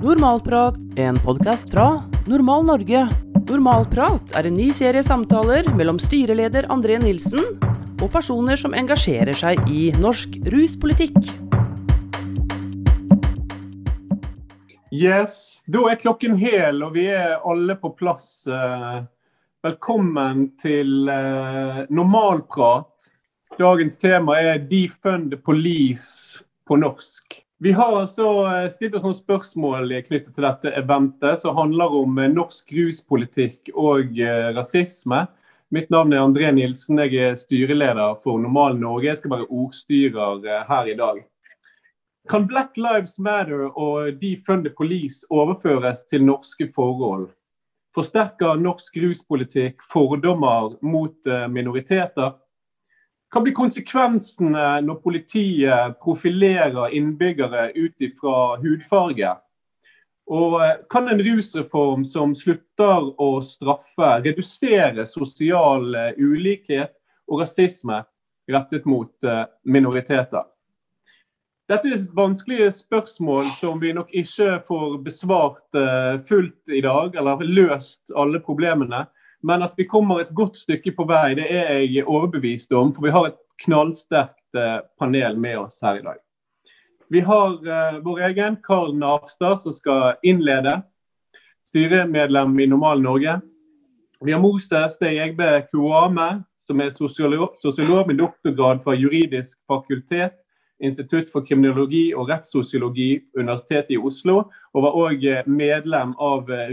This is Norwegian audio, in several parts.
Normalprat, en podkast fra Normal Norge. Normalprat er en ny serie samtaler mellom styreleder André Nilsen og personer som engasjerer seg i norsk ruspolitikk. Yes, da er klokken hel, og vi er alle på plass. Eh, velkommen til eh, normalprat. Dagens tema er 'Defund police' på norsk. Vi har altså eh, stilt oss noen spørsmål knyttet til dette eventet, som handler om norsk ruspolitikk og rasisme. Mitt navn er André Nilsen, jeg er styreleder for Normal Norge. Jeg skal være ordstyrer her i dag. Kan Black Lives Matter og Defund the Police overføres til norske forhold? Forsterker norsk ruspolitikk fordommer mot eh, minoriteter? Hva blir konsekvensene når politiet profilerer innbyggere ut ifra hudfarge? Og eh, kan en rusreform som slutter å straffe, redusere sosial eh, ulikhet og rasisme rettet mot minoriteter? Dette er vanskelige spørsmål som vi nok ikke får besvart fullt i dag, eller løst alle problemene. Men at vi kommer et godt stykke på vei, det er jeg overbevist om. For vi har et knallsterkt uh, panel med oss her i dag. Vi har uh, vår egen Karl Navstad som skal innlede. Styremedlem i Normal Norge. Vi har Moses Steyegbe Kuame, som er sosiolog, sosiolog med doktorgrad fra juridisk fakultet Institutt for kriminologi og rettssosiologi, Universitetet i Oslo, og var òg eh, medlem av eh,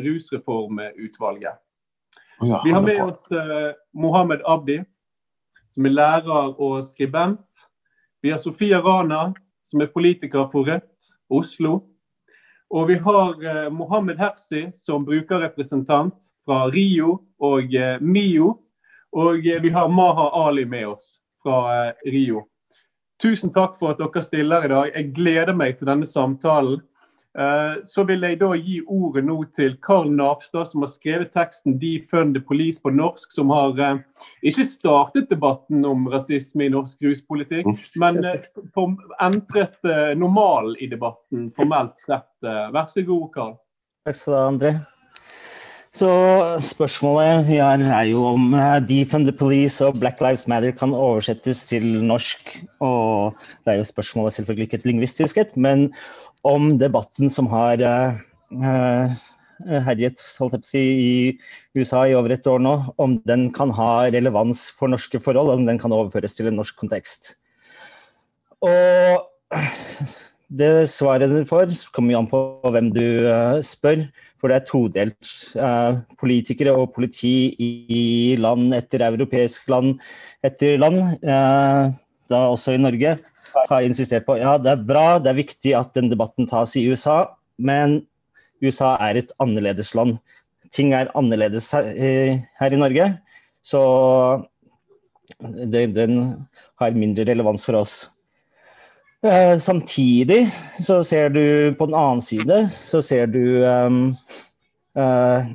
Ja, Vi har med oss uh, Mohammed Abdi, som er lærer og skribent. Vi har Sofia Rana, som er politiker for Rødt Oslo. Og vi har uh, Mohammed Hersi som brukerrepresentant fra Rio og uh, MIO. Og vi har Maha Ali med oss fra Rio. Tusen takk for at dere stiller i dag. Jeg gleder meg til denne samtalen. Eh, så vil jeg da gi ordet nå til Karl Napstad, som har skrevet teksten 'Defund the Police' på norsk, som har eh, ikke startet debatten om rasisme i norsk ruspolitikk, men eh, entret normalen i debatten formelt sett. Vær så god, Karl. Takk skal du ha, André. Så spørsmålet vi har er jo om Defund the Police og Black Lives Matter kan oversettes til norsk. Og det er jo spørsmålet selvfølgelig ikke et lingvistisk et, men om debatten som har uh, uh, herjet si, i USA i over et år nå, om den kan ha relevans for norske forhold, om den kan overføres til en norsk kontekst. Og det svaret du får, kommer jo an på hvem du spør. For det er todelt. Eh, politikere og politi i land etter europeisk land etter land, eh, da også i Norge, har insistert på ja, det er bra, det er viktig at den debatten tas i USA, men USA er et annerledes land. Ting er annerledes her, her i Norge, så det, den har mindre relevans for oss. Eh, samtidig så ser du på den annen side så ser du um, uh,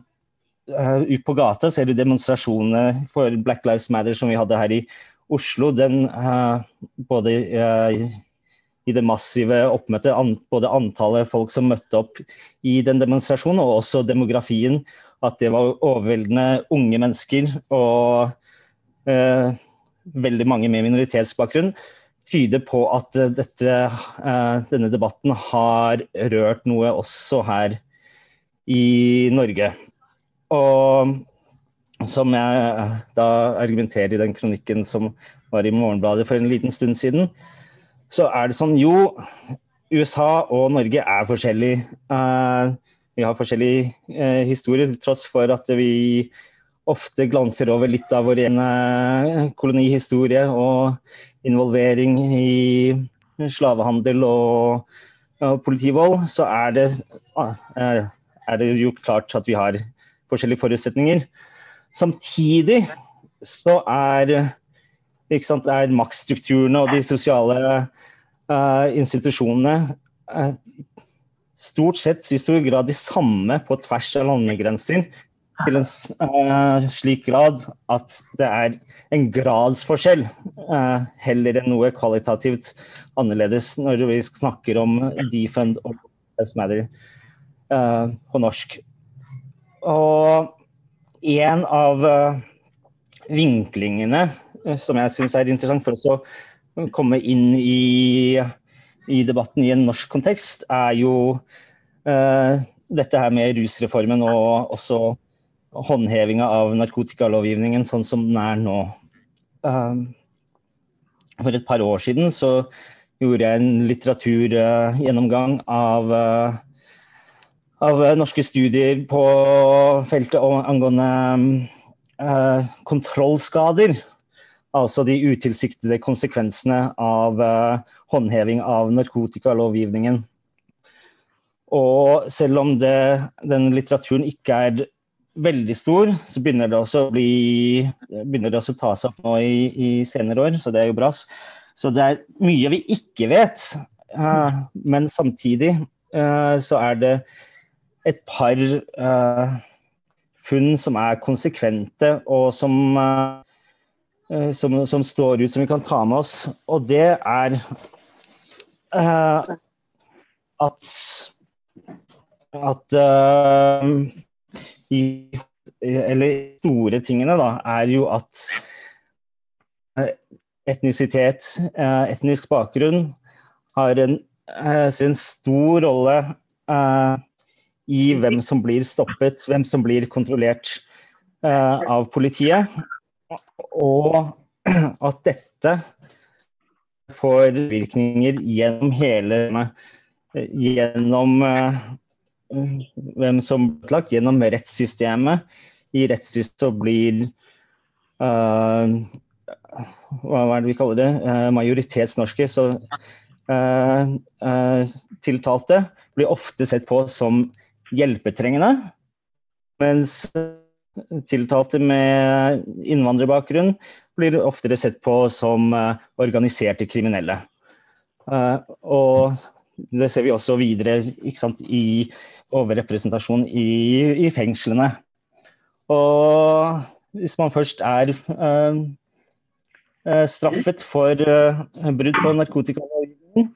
uh, Ut på gata ser du demonstrasjonene for Black Lives Matter som vi hadde her i Oslo. Den, uh, både i det massive oppmøtet, an, både antallet folk som møtte opp i den demonstrasjonen, og også demografien. At det var overveldende unge mennesker og veldig mange med minoritetsbakgrunn tyder på at eh, dette, eh, denne debatten har rørt noe også her i Norge. Og som jeg eh, da argumenterer i den kronikken som var i Morgenbladet for en liten stund siden, så er det sånn jo, USA og Norge er forskjellige. Vi har forskjellige historier, tross for at vi ofte glanser over litt av vår egen kolonihistorie og involvering i slavehandel og, og politivold, så er det, er det jo klart at vi har forskjellige forutsetninger. Samtidig så er, sant, er maktstrukturene og de sosiale uh, institusjonene uh, stort sett i stor grad de samme på tvers av landegrenser til en uh, slik grad at det er en gradsforskjell heller enn noe kvalitativt annerledes når vi snakker om defund og Lives Matter. på norsk. Og en av vinklingene som jeg syns er interessant for oss å komme inn i, i debatten i en norsk kontekst, er jo dette her med rusreformen og også håndhevinga av narkotikalovgivningen sånn som den er nå. Um, for et par år siden så gjorde jeg en litteraturgjennomgang uh, av norske studier på feltet angående uh, kontrollskader. Altså de utilsiktede konsekvensene av uh, håndheving av narkotikalovgivningen. Og selv om det, den litteraturen ikke er veldig stor, så begynner det også å, bli, begynner det også å ta seg opp nå i, i, senere år, så det er jo bra. Så det er mye vi ikke vet. Men samtidig så er det et par uh, funn som er konsekvente, og som, som, som, står ut, som vi kan ta med oss. Og det er at at uh, i, Eller store tingene, da, er jo at etnisitet, uh, etnisk bakgrunn, har en, uh, en stor rolle i hvem som blir stoppet, hvem som blir kontrollert av politiet. Og at dette får virkninger gjennom hele gjennom hvem som blir lagt gjennom rettssystemet. I rettssystemet blir uh, Hva er det vi kaller det? Uh, majoritetsnorske. Så uh, tiltalte blir ofte sett på som hjelpetrengende. Mens tiltalte med innvandrerbakgrunn blir oftere sett på som organiserte kriminelle. og det ser vi også videre sant, i overrepresentasjon i, i, fengslene. Og hvis man først er øh, straffet for øh, brudd på narkotikalovgivningen,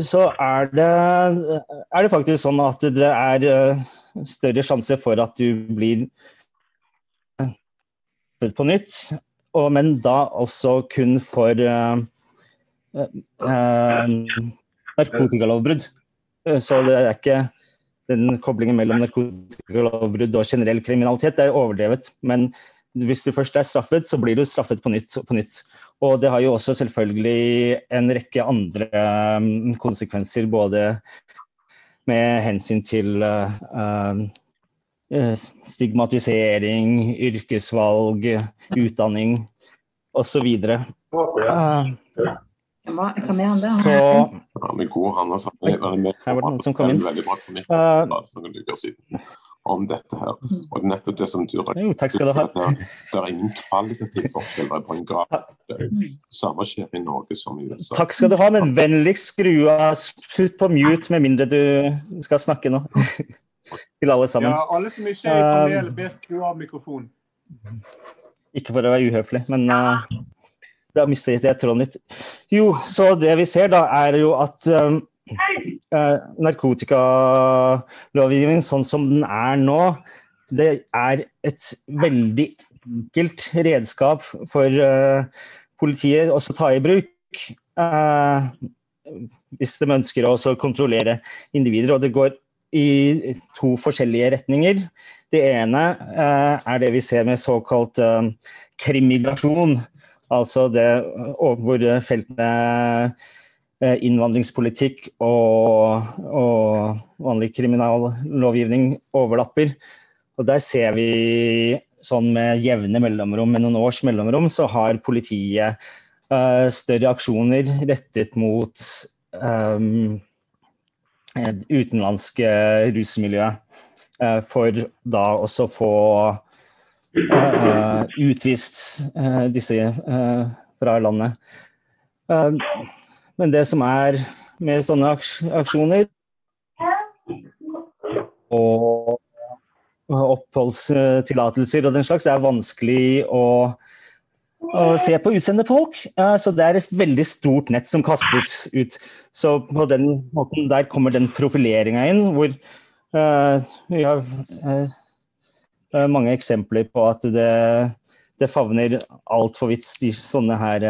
så er det, er det, faktisk sånn at det er uh, større sjanse for at du blir født på nytt, og, men da også kun for narkotikalovbrudd. Så det er ikke den koblingen mellom narkotikalovbrudd og generell kriminalitet det er overdrevet. Men hvis du først er straffet, så blir du straffet på nytt og på nytt. Og det har jo også selvfølgelig en rekke andre um, konsekvenser, både med hensyn til uh, uh, stigmatisering, yrkesvalg, utdanning osv. Uh, hva, hva med han det? Så, han er god, han. Altså. Er her var det noen som kom inn. Om dette her. Og nettopp det som du Jo, takk skal du ha. Det, det er ingen kvalitativ forskjell på en grad. Samme skjer i Norge som i USA. Takk skal du ha, men vennligst skru av Putt på mute med mindre du skal snakke nå. Til alle sammen. Ja, alle som ikke er i panelet, ber skru av mikrofonen. Ikke for å være uhøflig, men uh, da mistet jeg tråden litt. Jo, så det vi ser da, er jo at um, uh, narkotikalovgivningen sånn som den er nå, det er et veldig enkelt redskap for uh, politiet å ta i bruk. Uh, hvis de ønsker å kontrollere individer. Og det går i to forskjellige retninger. Det ene er det vi ser med såkalt krimigrasjon. Altså det hvor feltene eh, innvandringspolitikk og, og, vanlig kriminallovgivning overlapper. Og Der ser vi sånn med jevne mellomrom, med noen års mellomrom, så har politiet uh, større aksjoner rettet mot um, utenlandske rusmiljø. Uh, for da også få uh, utvist disse fra landet. Men det som er med sånne aksjoner og oppholdstillatelser og den slags, det er vanskelig å, å se på utseendet folk. Så det er et veldig stort nett som kastes ut. Så på den måten der kommer den profileringa inn, hvor vi har mange eksempler på at det, det favner altfor vidt sånne her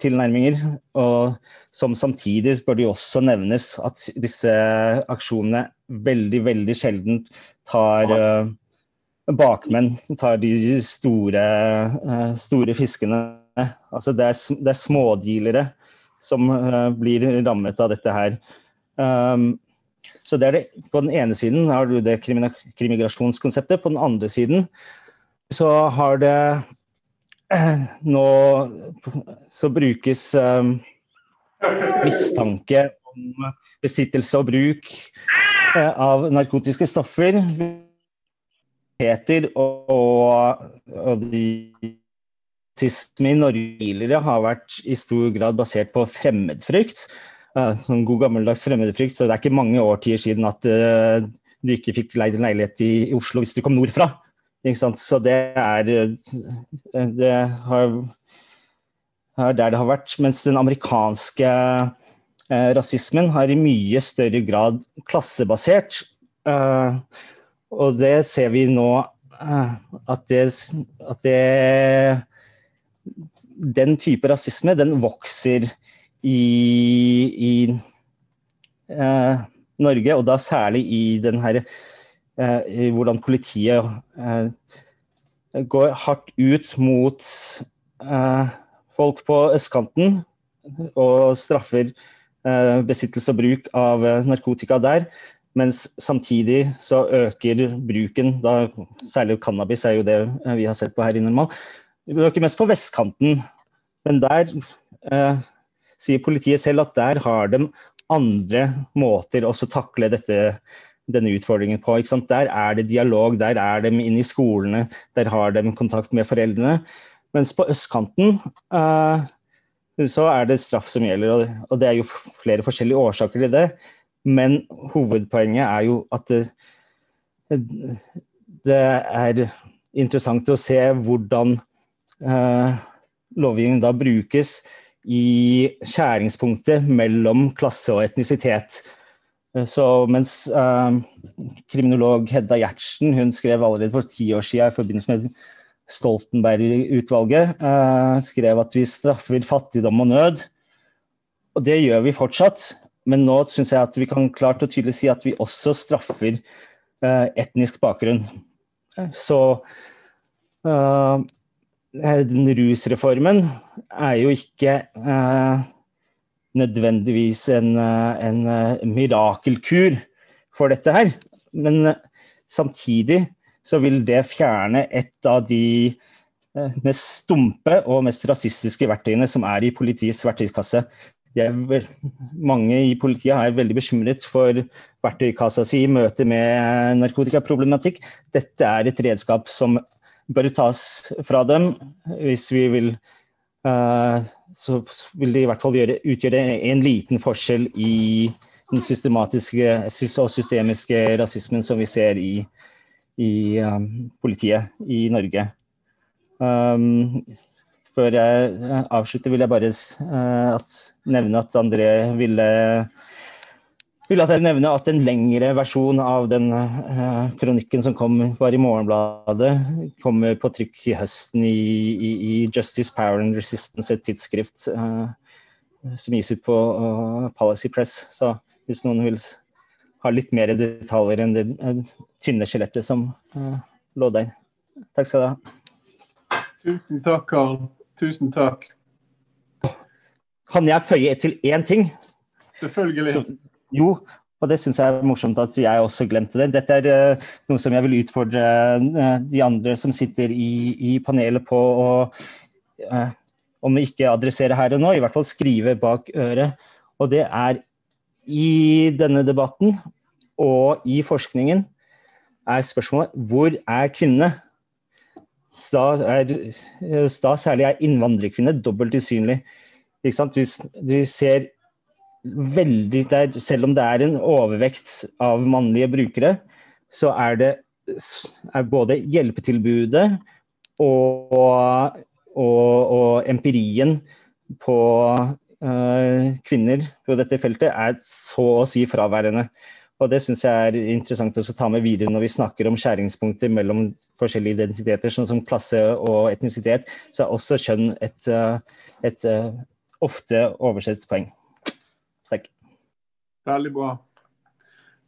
tilnærminger. Og som samtidig bør det jo også nevnes at disse aksjonene veldig, veldig sjelden tar bakmenn, tar de store, store fiskene. Altså det er, det er smådealere som blir rammet av dette her. Um, så det er det, På den ene siden har du det krimigrasjonskonseptet. På den andre siden så har det eh, nå så brukes eh, mistanke om besittelse og bruk eh, av narkotiske stoffer. Peter og, og de rasisme i Norge har vært i stor grad basert på fremmedfrykt sånn god gammeldags fremmedfrykt. Så det er ikke mange årtier siden at uh, du ikke fikk leid en leilighet i Oslo hvis du kom nordfra. Så det er eh, det er der det har vært. Mens den amerikanske eh, rasismen har i mye større grad klassebasert. Eh, og det ser vi nå at det, at det Den type rasisme den vokser i, i eh, Norge, og da særlig i den her eh, hvordan politiet eh, går hardt ut mot eh, folk på østkanten og straffer eh, besittelse og bruk av eh, narkotika der. Mens samtidig så øker bruken, da, særlig cannabis er jo det vi har sett på her i Normal. Det øker mest på vestkanten, men der sier politiet selv at der har de andre måter å takle dette, denne utfordringen på. Der er det dialog, der er de inne i skolene, der har de kontakt med foreldrene. Mens på østkanten uh, så er det straff som gjelder, og det er jo flere forskjellige årsaker til det. Men hovedpoenget er jo at det, det er interessant å se hvordan uh, lovgivningen da brukes i skjæringspunktet mellom klasse og etnisitet. Så mens uh, kriminolog Hedda Gjertsen hun skrev allerede for ti år siden i forbindelse med Stoltenberg-utvalget uh, skrev at vi straffer fattigdom og nød. Og det gjør vi fortsatt. Men nå syns jeg at vi kan klart og tydelig si at vi også straffer uh, etnisk bakgrunn. Så Eh, den rusreformen er jo ikke eh, nødvendigvis en, eh, en, mirakelkur for dette her. Men samtidig så vil det fjerne et av de mest stumpe og mest rasistiske verktøyene som er i politiets verktøykasse. Er, mange i politiet er veldig bekymret for verktøykassa si i møte med narkotikaproblematikk. Dette er et redskap som bør tas fra dem. Hvis vi vil så vil det i hvert fall gjøre, utgjøre en liten forskjell i den systematiske og systemiske rasismen som vi ser i, i um, politiet i Norge. Um, før jeg avslutter, vil jeg bare uh, at, nevne at André ville vil at jeg nevne at en lengre versjon av den uh, kronikken som kom, var i Morgenbladet, kommer på trykk i høsten i, i, i Justice, Power and Resistance, et tidsskrift uh, som gis ut på uh, Policy Press. Så hvis noen vil ha litt mer detaljer enn det tynne skjelettet som lå der. Takk skal du ha. Tusen takk, Karl. Tusen takk. Kan jeg føye til én ting? Selvfølgelig. Så, jo, og det syns jeg er morsomt at jeg også glemte det. Dette er uh, noe som jeg vil utfordre uh, de andre som sitter i, i panelet på å uh, om vi ikke adresserer her og nå, i hvert fall skrive bak øret. Og det er i denne debatten og i forskningen er spørsmålet hvor er kvinnene? Da, er, da særlig er innvandrerkvinner dobbelt usynlig. Hvis vi ser veldig der, Selv om det er en overvekt av mannlige brukere, så er det er både hjelpetilbudet og, og, og empirien på uh, kvinner på dette feltet er så å si fraværende. Og Det syns jeg er interessant å ta med videre når vi snakker om skjæringspunkter mellom forskjellige identiteter, sånn som klasse og etnisitet. Så er også kjønn et, et ofte oversett poeng. Veldig bra.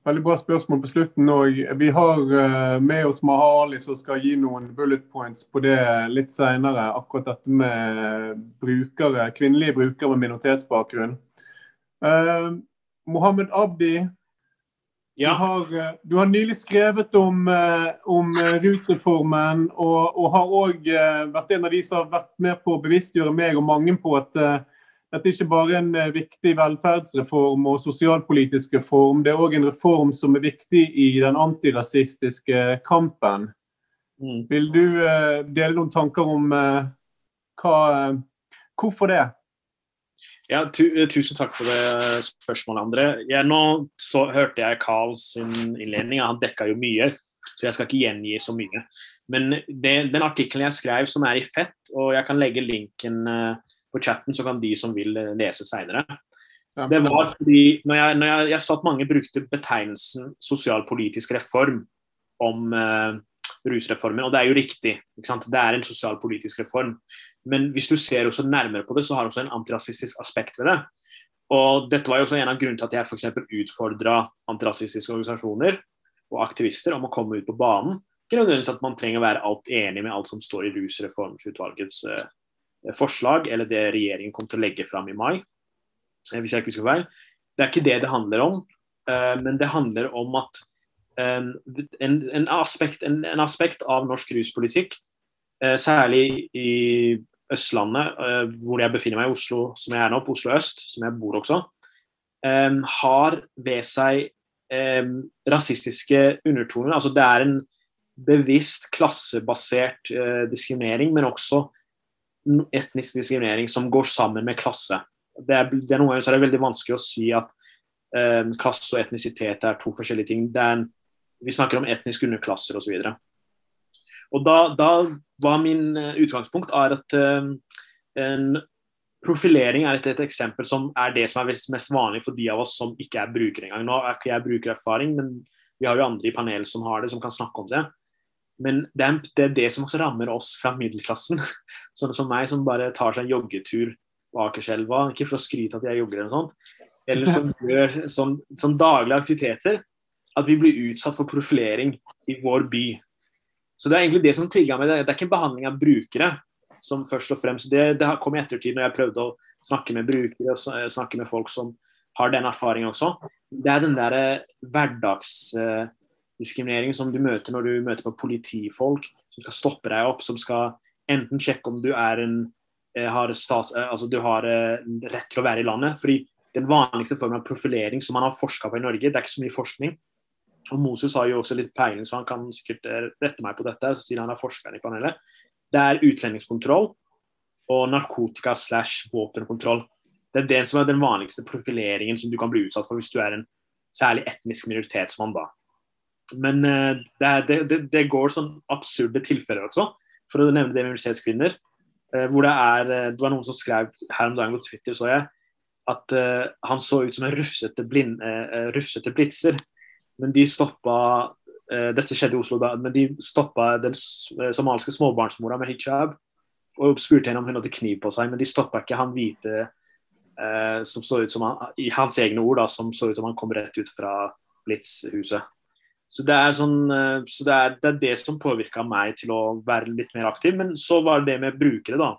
Veldig bra spørsmål på slutten òg. Vi har uh, med oss Maha Ali som skal gi noen bullet points på det litt senere. Akkurat dette med brukere, kvinnelige brukere med minoritetsbakgrunn. Uh, Mohammed Abdi, ja. du, har, uh, du, har, nylig skrevet om, om rusreformen, og, og har òg vært en av de som har vært med på å bevisstgjøre meg og mange på at dette er ikke bare en eh, viktig velferdsreform og sosialpolitisk reform, det er òg en reform som er viktig i den antirasistiske kampen. Mm. Vil du uh, dele noen tanker om uh, hva, hvorfor det? Ja, tu Tusen takk for det spørsmålet, André. Ja, nå så, hørte jeg Carl sin innledning, han dekka jo mye, så jeg skal ikke gjengi så mye. Men det, den artikkelen jeg skrev som er i fett, og jeg kan legge linken uh, på chatten, så kan de som vil eh, lese seinere. Det var fordi når jeg, når jeg, jeg sa at mange brukte betegnelsen sosialpolitisk reform om eh, rusreformen, og det er jo riktig. Det er en sosialpolitisk reform. Men hvis du ser også nærmere på det, så har det også en antirasistisk aspekt ved det. Og Dette var jo også en av grunnene til at jeg f.eks. utfordra antirasistiske organisasjoner og aktivister om å komme ut på banen. Ikke nødvendigvis at man trenger å være alt enig med alt som står i rusreformsutvalgets uh, forslag, eller det regjeringen kom til å legge fram i mai. Eh, hvis jeg ikke husker feil. Det er ikke det det handler om, eh, men det handler om at en, en, aspekt, en, en aspekt, av norsk ruspolitikk, eh, særlig i Østlandet, hvor jeg befinner meg i Oslo, som jeg er nå, på Oslo øst, som jeg bor også, har ved seg rasistiske undertoner. Altså det er en bevisst klassebasert diskriminering, men også etnisk diskriminering som går sammen med klasse. Det er, det er Noen ganger så er det veldig vanskelig å si at eh, klasse og etnisitet er to forskjellige ting. En, vi snakker om etnisk underklasser osv. Da, da var min eh, utgangspunkt er at eh, en profilering er et, et, eksempel som er det som er mest vanlig for de av oss som ikke er brukere engang. Nå er ikke jeg brukererfaring, men vi har jo andre i panelet som har det, som kan snakke om det. Men det er, det er, det som også rammer oss fra middelklassen. Sånne som meg, som bare tar seg en joggetur på Akerselva. Ikke for å skryte at jeg jogger eller noe sånt. Eller som gjør sånn, sånn daglige aktiviteter. At vi blir utsatt for profilering i vår by. Så det er egentlig det som trigga meg. Det er ikke behandling av brukere som først og fremst Det, det kom i ettertid når jeg prøvde å snakke med brukere og snakke med folk som har den erfaringen også. Det er den derre hverdags uh, diskriminering som du møter når du møter på politifolk som skal stoppe deg opp, som skal enten sjekke om du er en eh, har, stats, eh, altså du har eh, rett til å være i landet. fordi Den vanligste formen av profilering som man har forska på i Norge, det er ikke så mye forskning. Og Moses har jo også litt peiling, så han kan sikkert rette meg på dette. siden han er forskeren i panelet. Det er utlendingskontroll og narkotika slash våpenkontroll. Det er det som er den vanligste profileringen som du kan bli utsatt for hvis du er en særlig etnisk minoritetsmann. da. Men uh, det, det, det, går sånn absurde tilfeller også, for å nevne det med universitetskvinner. Uh, hvor det er uh, Det var noen som skrev her om dagen på Twitter, så jeg, at han så ut som en rufsete, blind, rufsete blitzer. Men de stoppa Dette skjedde i Oslo da, men de stoppa den somaliske småbarnsmora med hijab og spurte henne om hun hadde kniv på seg, men de stoppa ikke han hvite som så ut som han, i hans egne ord da, som så ut som han kom rett ut fra Blitz-huset. Så det er, sånn, eh, så det, er, det, er det som påvirka meg til å være litt mer aktiv. Men så var det det med brukere, da.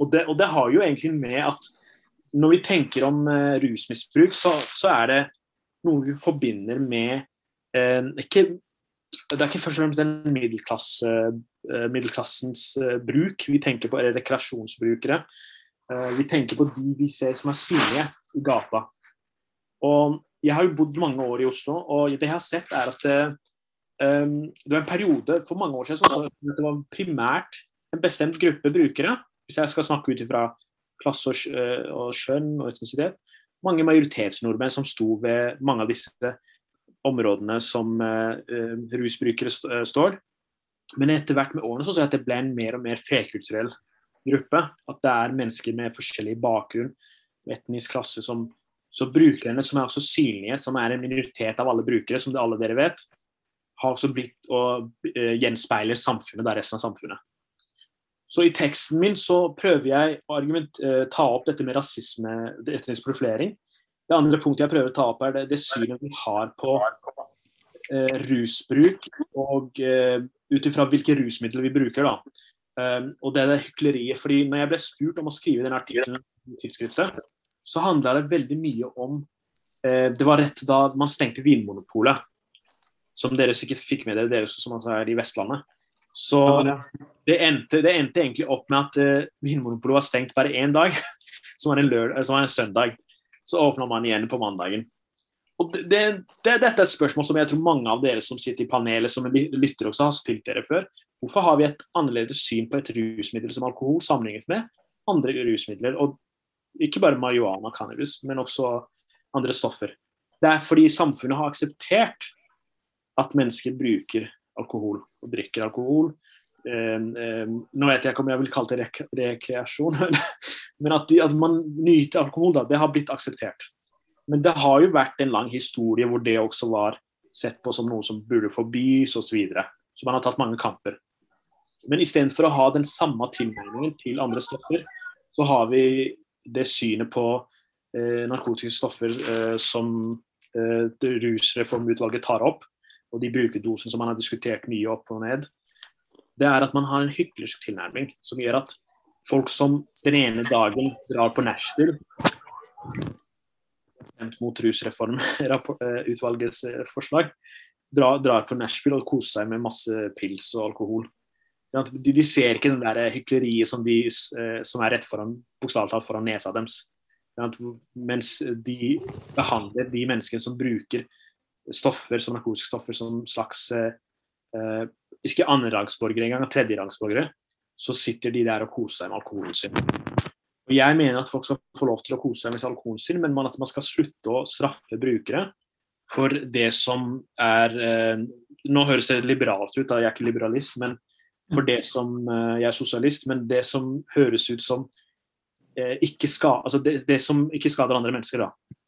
Og det, og det har jo egentlig med at når vi tenker om uh, rusmisbruk, så, så, er det noe vi forbinder med uh, ikke, Det er ikke først og fremst den middelklasse, uh, middelklassens bruk. Vi tenker på rekreasjonsbrukere. vi tenker på de vi ser som er synlige i gata. Og jeg har jo bodd mange år i Oslo, og det jeg har sett, er at um, det var en periode for mange år siden at det var primært en bestemt gruppe brukere, hvis jeg skal snakke ut ifra klasse og, og skjønn og etnisitet, mange majoritetsnordmenn som sto ved mange av disse områdene som uh, rusbrukere st står. Men etter hvert med årene så ser jeg at det ble en mer og mer flerkulturell gruppe. At det er mennesker med forskjellig bakgrunn, etnisk klasse, som Så brukerne som er også synlige, som er en minoritet av alle brukere, som det alle dere vet, har også blitt og uh, gjenspeiler samfunnet, da resten av samfunnet. Så i teksten min så prøver jeg å argument, uh, ta opp dette med rasisme, etnisk profilering. Det andre punktet jeg prøver å ta opp, er det, det synet vi har på uh, rusbruk, og ut ifra hvilke rusmidler vi bruker. da. Um, og det er det hykleriet. fordi når jeg ble spurt om å skrive den artikkelen i tidsskriftet, så handla det veldig mye om eh, Det var rett da man stengte Vinmonopolet, som dere sikkert fikk med dere, dere som er i Vestlandet. Så det endte, det endte egentlig opp med at eh, Vinmonopolet var stengt bare én dag, som var som var en søndag. Så åpna man igjen på mandagen. Og det, det, det, Dette er et spørsmål som jeg tror mange av dere som sitter i panelet, som lytter også, har stilt dere før. Hvorfor har vi et annerledes syn på et rusmiddel som alkohol sammenlignet med andre rusmidler? Og ikke bare marihuana, cannabis, men også andre stoffer. Det er fordi samfunnet har akseptert at mennesker bruker alkohol og drikker alkohol. Eh, eh, nå vet jeg ikke om jeg vil kalle det rek rekreasjon, men at, de, at, man nyter alkohol, da, det har blitt akseptert. Men det har jo vært en lang historie hvor det også var sett på som noe som burde forbys osv. Så, videre. så man har tatt mange kamper. Men istedenfor å ha den samme tilnærmingen til andre stoffer, så har vi det synet på eh, narkotiske stoffer eh, som eh, rusreformutvalget tar opp, og de brukerdosen som man har diskutert mye opp og ned, det er at man har en hyklersk tilnærming som gjør at folk som den ene dagen drar på Nashville mot rusreformutvalgets eh, forslag, drar, drar på Nashville og koser seg med masse pils og alkohol. De, de, ser ikke den der hykleriet som, de, eh, som er rett foran bokstavelig foran nesa deres. Mens de behandler de menneskene som bruker stoffer som narkotiske stoffer som slags eh, eh ikke annenrangsborgere engang, tredjerangsborgere, så sitter de der og koser seg med alkoholen sin. Og Jeg mener at folk skal få lov til å kose seg med alkoholen sin, men at man skal slutte å straffe brukere for det som er eh, Nå høres det liberalt ut, da jeg er ikke liberalist, men for det som eh, Jeg er sosialist, men det som høres ut som eh, ikke ska, altså det, det, som ikke skader andre mennesker, da.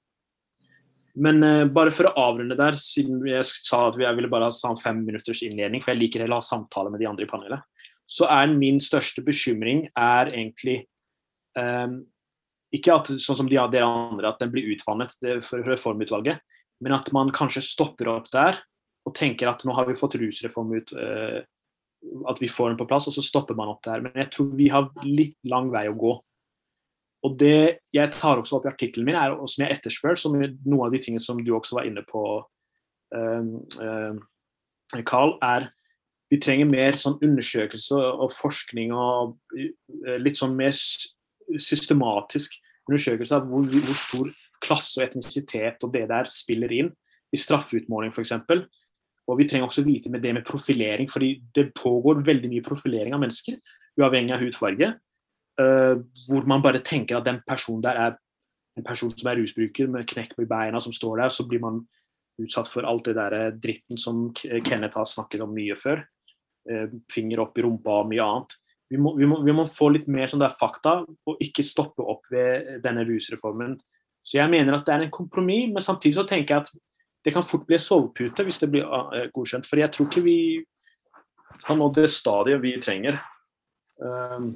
Men uh, bare for å avrunde der, siden jeg sa at jeg ville bare ha fem minutters innledning, for jeg liker heller å ha samtale med de andre i panelet, så er min største bekymring er egentlig um, ikke at sånn som de, dere andre, at den blir utvannet for reformutvalget, men at man kanskje stopper opp der og tenker at nå har vi fått rusreform ut, uh, at vi får den på plass, og så stopper man opp der. Men jeg tror vi har litt lang vei å gå. Og det jeg tar også opp i artikkelen min, er, og som jeg etterspør, som er noe av de tingene som du også var inne på, um, um, Carl, er vi trenger mer sånn undersøkelse og forskning og uh, litt sånn mer systematisk undersøkelse av hvor, hvor stor klasse og etnisitet og det der spiller inn i straffeutmåling f.eks. Og vi trenger også vite med det med profilering, fordi det pågår veldig mye profilering av mennesker, uavhengig av hudfarge. Uh, hvor man bare tenker at den personen der er en person som er rusbruker med knekk på beina, som står der, så blir man utsatt for alt det der eh, dritten som Kenneth har snakket om mye før. Uh, finger opp i rumpa og mye annet. Vi må, vi, må, vi må, få litt mer sånn der fakta, og ikke stoppe opp ved denne rusreformen. Så jeg mener at det er en kompromiss, men samtidig så tenker jeg at det kan fort bli en sovepute hvis det blir uh, godkjent. For jeg tror ikke vi har nådd det stadiet vi trenger um,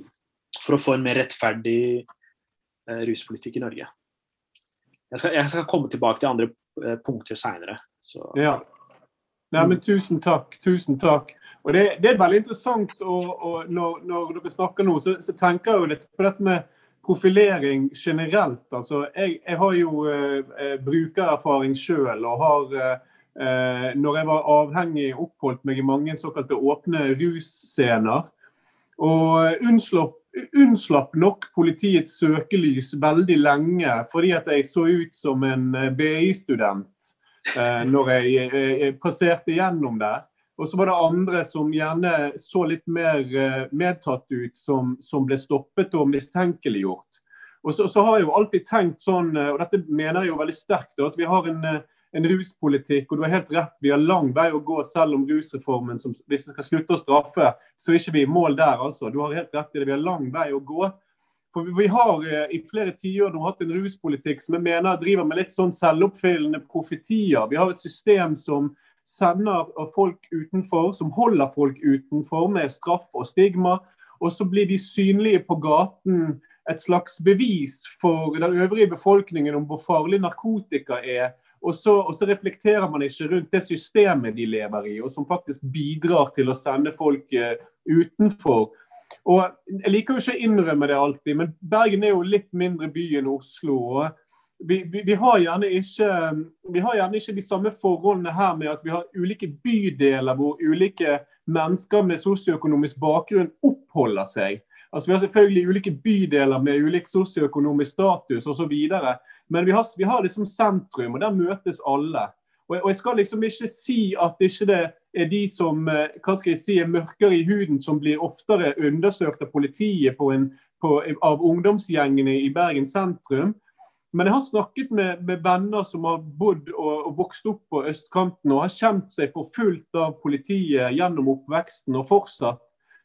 for å få en mer rettferdig uh, ruspolitikk i Norge. Jeg skal, jeg skal, komme tilbake til andre uh, punkter seinere. Ja. Nei, men tusen takk. Tusen takk. Og det, det er veldig interessant å, å, når, når, dere snakker nå, så, så tenker jeg jo litt på dette med profilering generelt. Altså, jeg, jeg har jo eh, eh brukererfaring sjøl og har eh, eh, Når jeg var avhengig, oppholdt meg i mange såkalte åpne russcener. Og unnslapp, unnslapp nok politiets søkelys veldig lenge fordi at jeg så ut som en BI-student eh, når jeg, jeg passerte gjennom der. Og så var det andre som gjerne så litt mer uh, medtatt ut, som, som, ble stoppet og mistenkeliggjort. Og så, så, har jeg jo alltid tenkt sånn, uh, og dette mener jeg jo veldig sterkt, at vi har en, uh, en, ruspolitikk, og du har helt rett, vi har lang vei å gå selv om rusreformen, som, hvis vi skal slutte å straffe, så er ikke vi i mål der, altså. Du har helt rett i det, vi har lang vei å gå. For vi har i flere tiår nå hatt en ruspolitikk som jeg mener driver med litt sånn selvoppfyllende profetier. Vi har et system som sender folk utenfor, som holder folk utenfor med straff og stigma. Og så blir de synlige på gaten et slags bevis for den øvrige befolkningen om hvor farlig narkotika er. Og så, og så, reflekterer man ikke rundt det systemet de lever i, og som faktisk bidrar til å sende folk uh, utenfor. Og Jeg liker jo ikke å innrømme det alltid, men Bergen er jo litt mindre by enn Oslo. og vi, vi, vi, har ikke, vi, har gjerne ikke, de samme forholdene her med at vi har ulike bydeler hvor ulike mennesker med sosioøkonomisk bakgrunn oppholder seg. Altså Vi har selvfølgelig ulike bydeler med ulik sosioøkonomisk status osv. Men vi har, vi har det som sentrum, og der møtes alle. Og, og Jeg skal liksom ikke si at ikke det er de som eh, hva skal jeg si, er mørkere i huden, som blir oftere undersøkt av politiet på en, på, av ungdomsgjengene i Bergen sentrum. Men jeg har snakket med, med venner som har bodd og, og, vokst opp på østkanten og har kjent seg forfulgt av politiet gjennom oppveksten og fortsatt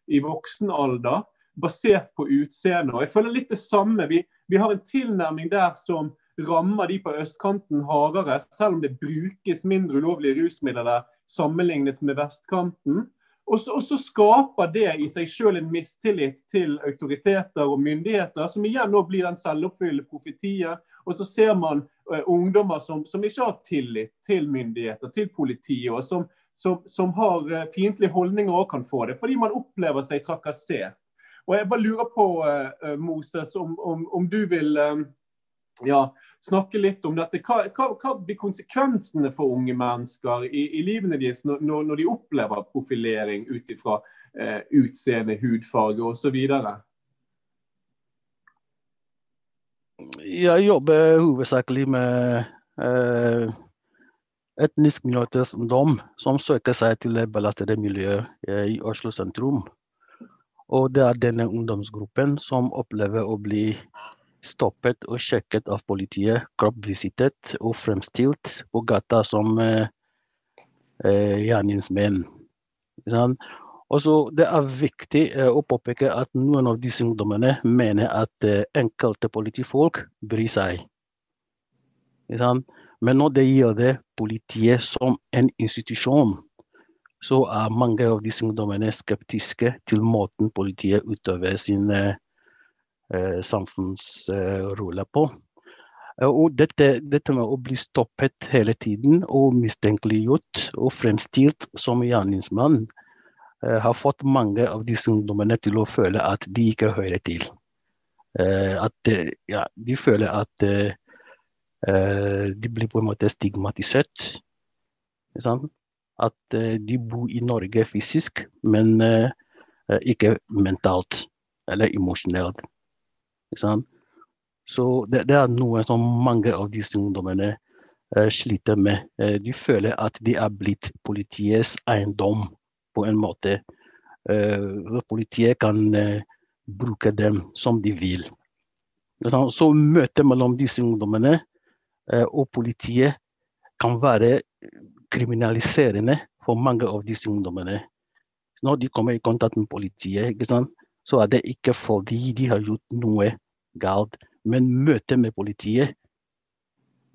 i voksen alder, basert på utseende. Jeg føler litt det samme. Vi, vi, har en tilnærming der som rammer de på østkanten hardere, selv om det brukes mindre ulovlige rusmidler der sammenlignet med vestkanten. Og og så, skaper det i seg selv en mistillit til autoriteter og myndigheter, som igjen nå blir den selvoppfyllende profetien. Og så ser man uh, ungdommer som, som, ikke har tillit til myndigheter, til politiet, og som, som, som har uh, fiendtlige holdninger og kan få det, fordi man opplever seg trakassert. Og Jeg bare lurer på, uh, Moses, om, om, om, du vil ja, snakke litt om dette. Hva, hva, hva blir konsekvensene for unge mennesker i, i livene deres når, når, de opplever profilering ut ifra eh, utseende, hudfarge osv.? Jeg jobber hovedsakelig med eh, etnisk minoritetsungdom som søker seg til belastede miljøet eh, i Oslo sentrum. Og det er denne ungdomsgruppen som opplever å bli stoppet og sjekket av politiet, kroppsvisitert og fremstilt på gata som eh, eh gjerningsmenn. det er viktig eh, å påpeke at noen av disse ungdommene mener at eh, enkelte politifolk bryr seg. Men når det gjelder politiet som en institusjon, så er mange av disse ungdommene skeptiske til måten politiet utøver sin eh, Eh, samfunnsrolle på. Eh, og dette, dette, med å bli stoppet hele tiden og mistenkeliggjort og fremstilt som gjerningsmann, eh, har fått mange av disse ungdommene til å føle at de ikke hører til. At ja, de føler at de blir på en måte stigmatisert. At de bor i Norge fysisk, men ikke mentalt eller emosjonelt. Så det, det, er noe som mange av disse ungdommene sliter med. De føler at de er blitt politiets eiendom på en måte. Uh, politiet kan bruke dem som de vil. Så møtet mellom disse ungdommene og politiet kan være kriminaliserende for mange av disse ungdommene. Når de kommer i kontakt med politiet, så er det ikke fordi de har gjort noe galt. Men møtet med politiet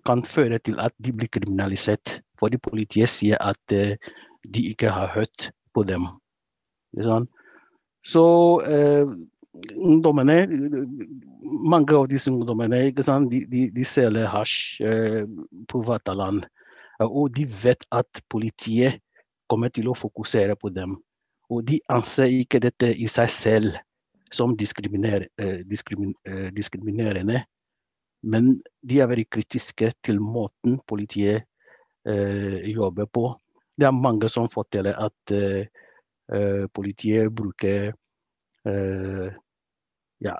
kan føre til at de blir kriminalisert. Fordi politiet sier at de ikke har hørt på dem. Så eh, ungdommene, mange av disse ungdommene de, de, de selger hasj eh, på Vataland. Og de vet at politiet kommer til å fokusere på dem. Og de anser ikke dette i seg selv som diskriminer, eh, diskrimin, eh, diskriminerende. Men de er veldig kritiske til måten politiet eh, jobber på. Det er mange som forteller at eh politiet bruker uh, ja,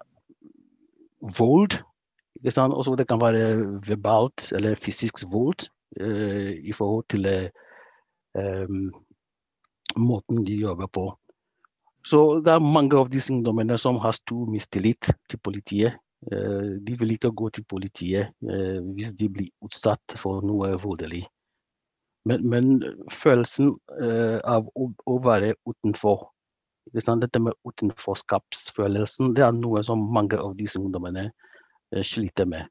vold. Også det kan være verbalt eller fysisk vold i forhold til måten de jobber på. Så det er mange av disse ungdommene som har stor mistillit til politiet. De vil ikke gå til politiet hvis de blir utsatt for noe voldelig. Men, men følelsen eh, av å, å, være utenfor Dette med utenforskapsfølelsen det er noe som mange av disse ungdommene eh, sliter med.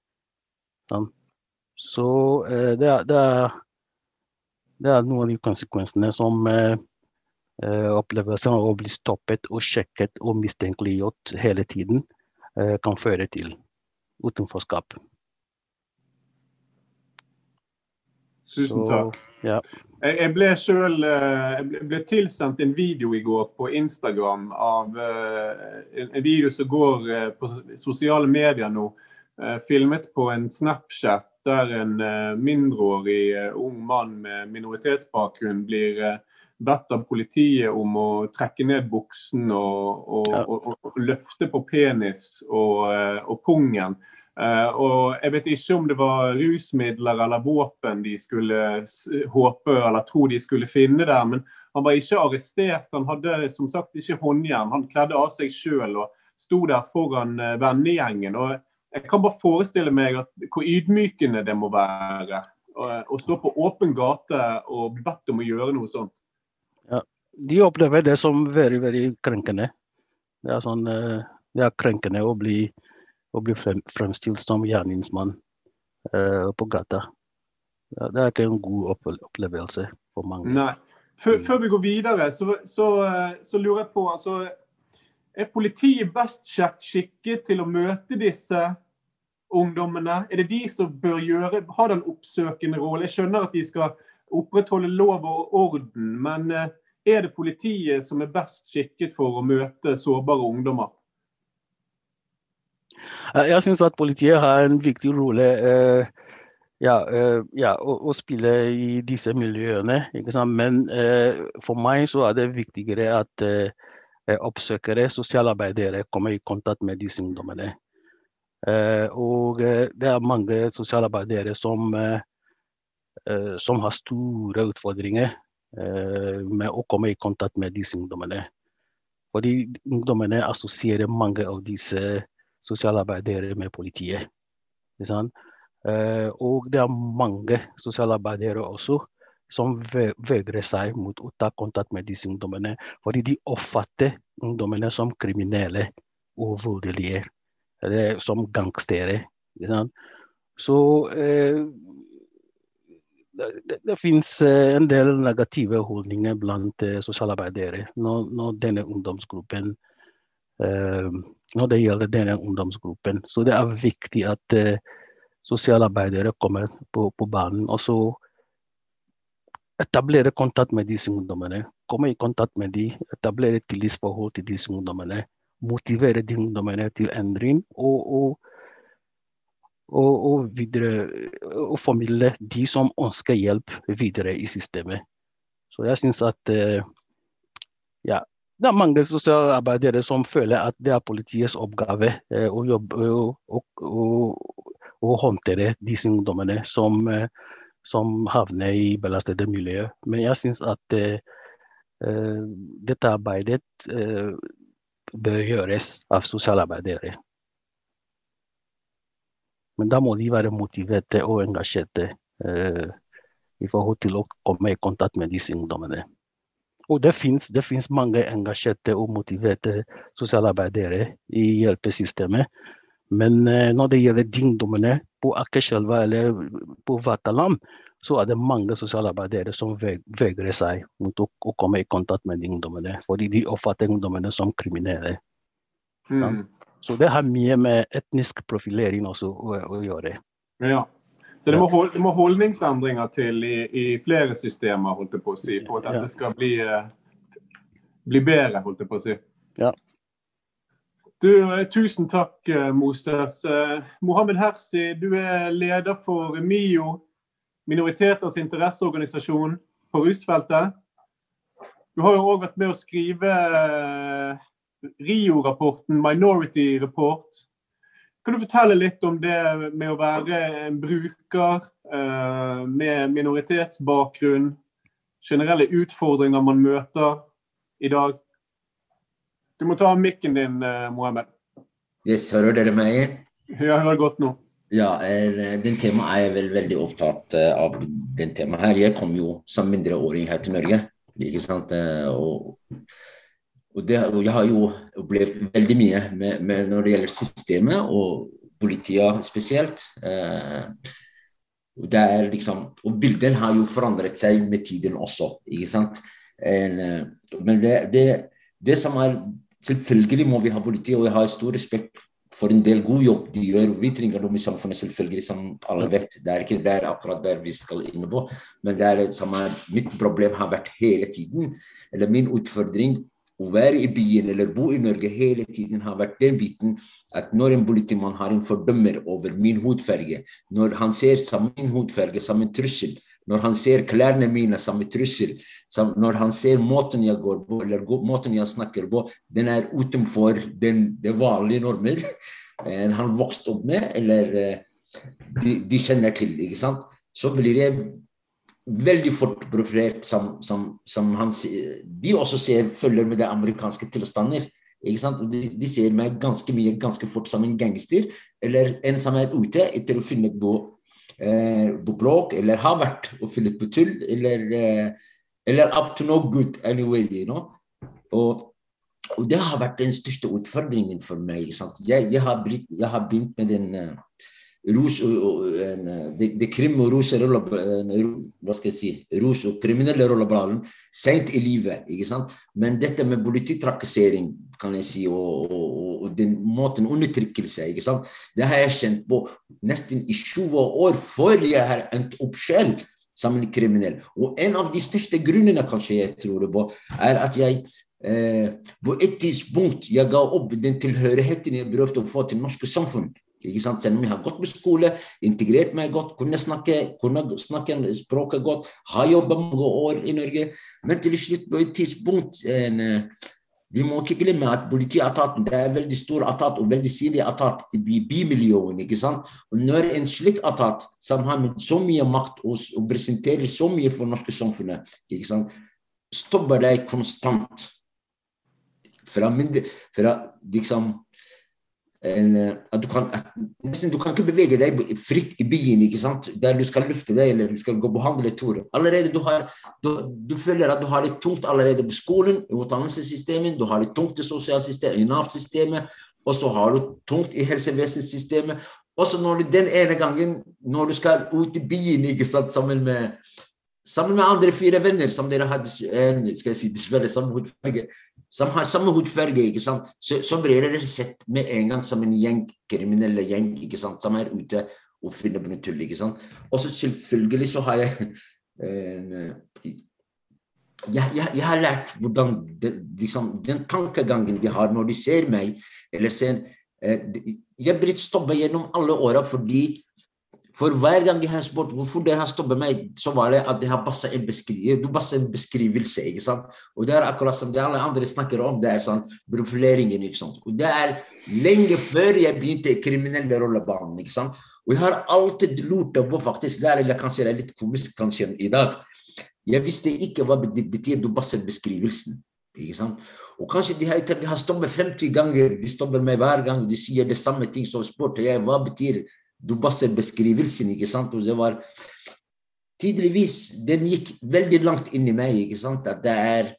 Så eh, det er, det, er, det, er, noen av de konsekvensene som eh, opplevelsen av å bli stoppet og sjekket og mistenkeliggjort hele tiden kan føre til utenforskap. Tusen takk. Så, ja. Jeg ble selv jeg ble tilsendt en video i går på Instagram av en video som går på sosiale medier nå. Filmet på en Snapchat der en mindreårig ung mann med minoritetsbakgrunn blir bedt av politiet om å trekke ned buksen og, og, og, og løfte på penis og, pungen. Uh, og Jeg vet ikke om det var rusmidler eller våpen de skulle håpe eller tro de skulle finne der, men han var ikke arrestert. Han hadde som sagt ikke håndjern. Han kledde av seg sjøl og sto der foran uh, vennegjengen. og Jeg kan bare forestille meg at, hvor ydmykende det må være uh, å stå på åpen gate og bli bedt om å gjøre noe sånt. Ja, De opplever det som veldig, veldig krenkende. Det er, sånn, det er krenkende å bli og blir frem, fremstilt som gjerningsmann uh, på gata. Ja, det er ikke en god opplevelse for mange. Nei. Før, mm. før vi går videre, så, så, eh, så, lurer jeg på altså, Er politiet best skikket til å møte disse ungdommene? Er det de som bør gjøre, ha den oppsøkende rollen? Jeg skjønner at de skal opprettholde lov og orden, men eh, er det politiet som er best skikket for å møte sårbare ungdommer? Eh, jeg syns at politiet har en viktig rolle eh, ja, eh, ja, å, å, spille i disse miljøene. Men for meg så er det viktigere at oppsøkere, sosialarbeidere, kommer i kontakt med disse ungdommene. og det er mange sosialarbeidere som, som har store utfordringer med å komme i kontakt med disse ungdommene. Fordi ungdommene assosierer mange av disse sosialarbeidere med politiet. Uh, og det er mange sosialarbeidere også som vegrer seg mot å ta kontakt med disse ungdommene, fordi de oppfatter ungdommene som kriminelle og voldelige, eller som gangstere. Så uh, det, det finnes uh, en del negative holdninger blant sosialarbeidere når, når denne ungdomsgruppen når det gjelder denne ungdomsgruppen. Så det er viktig at uh, sosialarbeidere kommer på, på, banen. Og så etablere kontakt med disse ungdommene. Komme i kontakt med dem, etablere tillitsforhold til disse ungdommene. Motivere de ungdommene til endring. Og, og, og, og, videre, og formidle de som ønsker hjelp, videre i systemet. Så jeg syns at uh, ja, det er mange sosialarbeidere som føler at det er politiets oppgave eh, å, jobbe, å, å, å, håndtere disse ungdommene som, eh, som, havner i belastede miljøer. Men jeg syns at eh, eh, dette arbeidet bør gjøres av sosialarbeidere. Men da må de være motiverte og engasjerte i forhold til å komme i kontakt med disse ungdommene. Og det finnes mange engasjerte og motiverte sosialarbeidere i hjelpesystemet. Men eh, når det gjelder ungdommene på Akerselva eller på Vatalam, så er det mange sosialarbeidere som vegrer seg mot å, å, komme i kontakt med ungdommene. Fordi de oppfatter ungdommene som kriminelle. Mm. Ja. Så det har mye med etnisk profilering også å, å gjøre. Ja. Så det må, hold, det må holdningsendringer til i, i, flere systemer holdt jeg på å si, for at dette skal bli, eh, bli bedre. holdt jeg på å si. Ja. Du, eh, tusen takk, eh, Moses. Mohammed Hersi, du er leder for MIO, minoriteters interesseorganisasjon på rusfeltet. Du har jo òg vært med å skrive RIO-rapporten, Minority Report, kan du fortelle litt om det med å være en bruker eh, med minoritetsbakgrunn? Generelle utfordringer man møter i dag? Du må ta mikken din, eh, Mohammed. Yes, hører dere meg? Ja, hører godt nå. Ja, er, den temaet er vel veldig opptatt eh, av. den temaet her. Jeg kom jo som mindreåring her til Norge. ikke sant? Eh, og og, det, og jeg har jo opplevd veldig mye med, med når det gjelder systemet og politiet spesielt. Eh, det er liksom, og bildet har jo forandret seg med tiden også. ikke sant? En, eh, men det, det, det, som er Selvfølgelig må vi ha politi, og jeg har stor respekt for en del god jobb de gjør. Vi trenger dem i samfunnet, selvfølgelig, som alle vet. Det er ikke der, akkurat der vi skal inn på. Men det er, som er, mitt problem har vært hele tiden, eller min utfordring å være i byen eller bo i Norge hele tiden har vært den biten at når en politimann har en fordømmer over min hudfarge, når han ser min hudfarge som en trussel, når han ser klærne mine som en trussel, når han ser måten jeg går på eller måten jeg snakker på, den er utenfor den, det vanlige normer han vokste opp med, eller de, de kjenner til. ikke sant? Så blir jeg veldig fort profilert som, som, som han, De også ser, følger med de amerikanske tilstander. De, de, ser meg ganske mye ganske fort som en gangster, eller en som er ute etter å finne på, eh, på bråk, eller har vært og funnet på tull, eller, eh, eller up to no good anyway. You know? og, og, det har vært den største utfordringen for meg. Jeg, jeg, har jeg, har begynt med den uh, det, det krim og rus hva skal jeg si, rus og kriminelle rollebladen sent i livet. ikke sant? Men dette med polititrakassering kan jeg si, og, og, og den måten undertrykkelse ikke sant? Det har jeg kjent på nesten i 20 år før jeg har endt opp selv som en kriminell. Og en av de største grunnene kanskje jeg tror på, er at jeg eh, på et tidspunkt jeg ga opp den tilhørigheten jeg prøvde å få til norske samfunn. Ikke sant? Selv om jeg har gått på skole, integrert meg godt, kunne snakke, kunne snakke språket godt, har jobba mange år i Norge. Men til slutt, på et tidspunkt en, eh, Vi må ikke glemme at politietaten det er veldig stor etat og veldig synlig etat i bymiljøene. ikke sant? Og når en slik etat som har med så mye makt og, og presenterer så mye for norske samfunnet, ikke sant? stopper deg konstant fra, mindre, fra liksom, en, eh, at du kan, at, nesten, du kan ikke bevege deg fritt i byen ikke sant? der du skal lufte deg eller du skal gå på handletur. Allerede du, har, du, du, føler at du har det tungt allerede på skolen, i utdannelsessystemet, du har det tungt i sosialsystemet, i Nav-systemet, og så har du tungt i helsevesensystemet. Også når du den ene gangen når du skal ut i byen ikke sant, sammen med Sammen med andre fire venner som dere hadde skal jeg si, dessverre samme hudfarge, som har samme hudfarge, ikke sant? Så, så blir dere sett med en gang som en gjeng, kriminelle gjeng ikke sant? som er ute og finner på noe tull. ikke sant? Og så selvfølgelig så har jeg en, jeg, jeg, jeg, har lært hvordan de, liksom, den tankegangen de har når de ser meg, eller ser eh, Jeg er blitt stoppet gjennom alle åra fordi for hver gang jeg har spurt hvorfor dere har stoppet meg, så var det at det har passet en, en beskrivelse. ikke sant? Og det er akkurat som det alle andre snakker om, det er sånn profileringen. ikke sant? Og det er lenge før jeg begynte i kriminelle rollebanen. ikke sant? Og jeg har alltid lurt på faktisk, det er, eller kanskje det er litt komisk kanskje i dag, jeg visste ikke hva det betyr beskrivelsen. Ikke sant? Og kanskje de har, de har stoppet 50 ganger, de stopper meg hver gang, de sier det samme ting som spurte jeg hva betyr du baser beskrivelsen, ikke sant. Og det var Tidligvis den gikk veldig langt inn i meg, ikke sant. At det er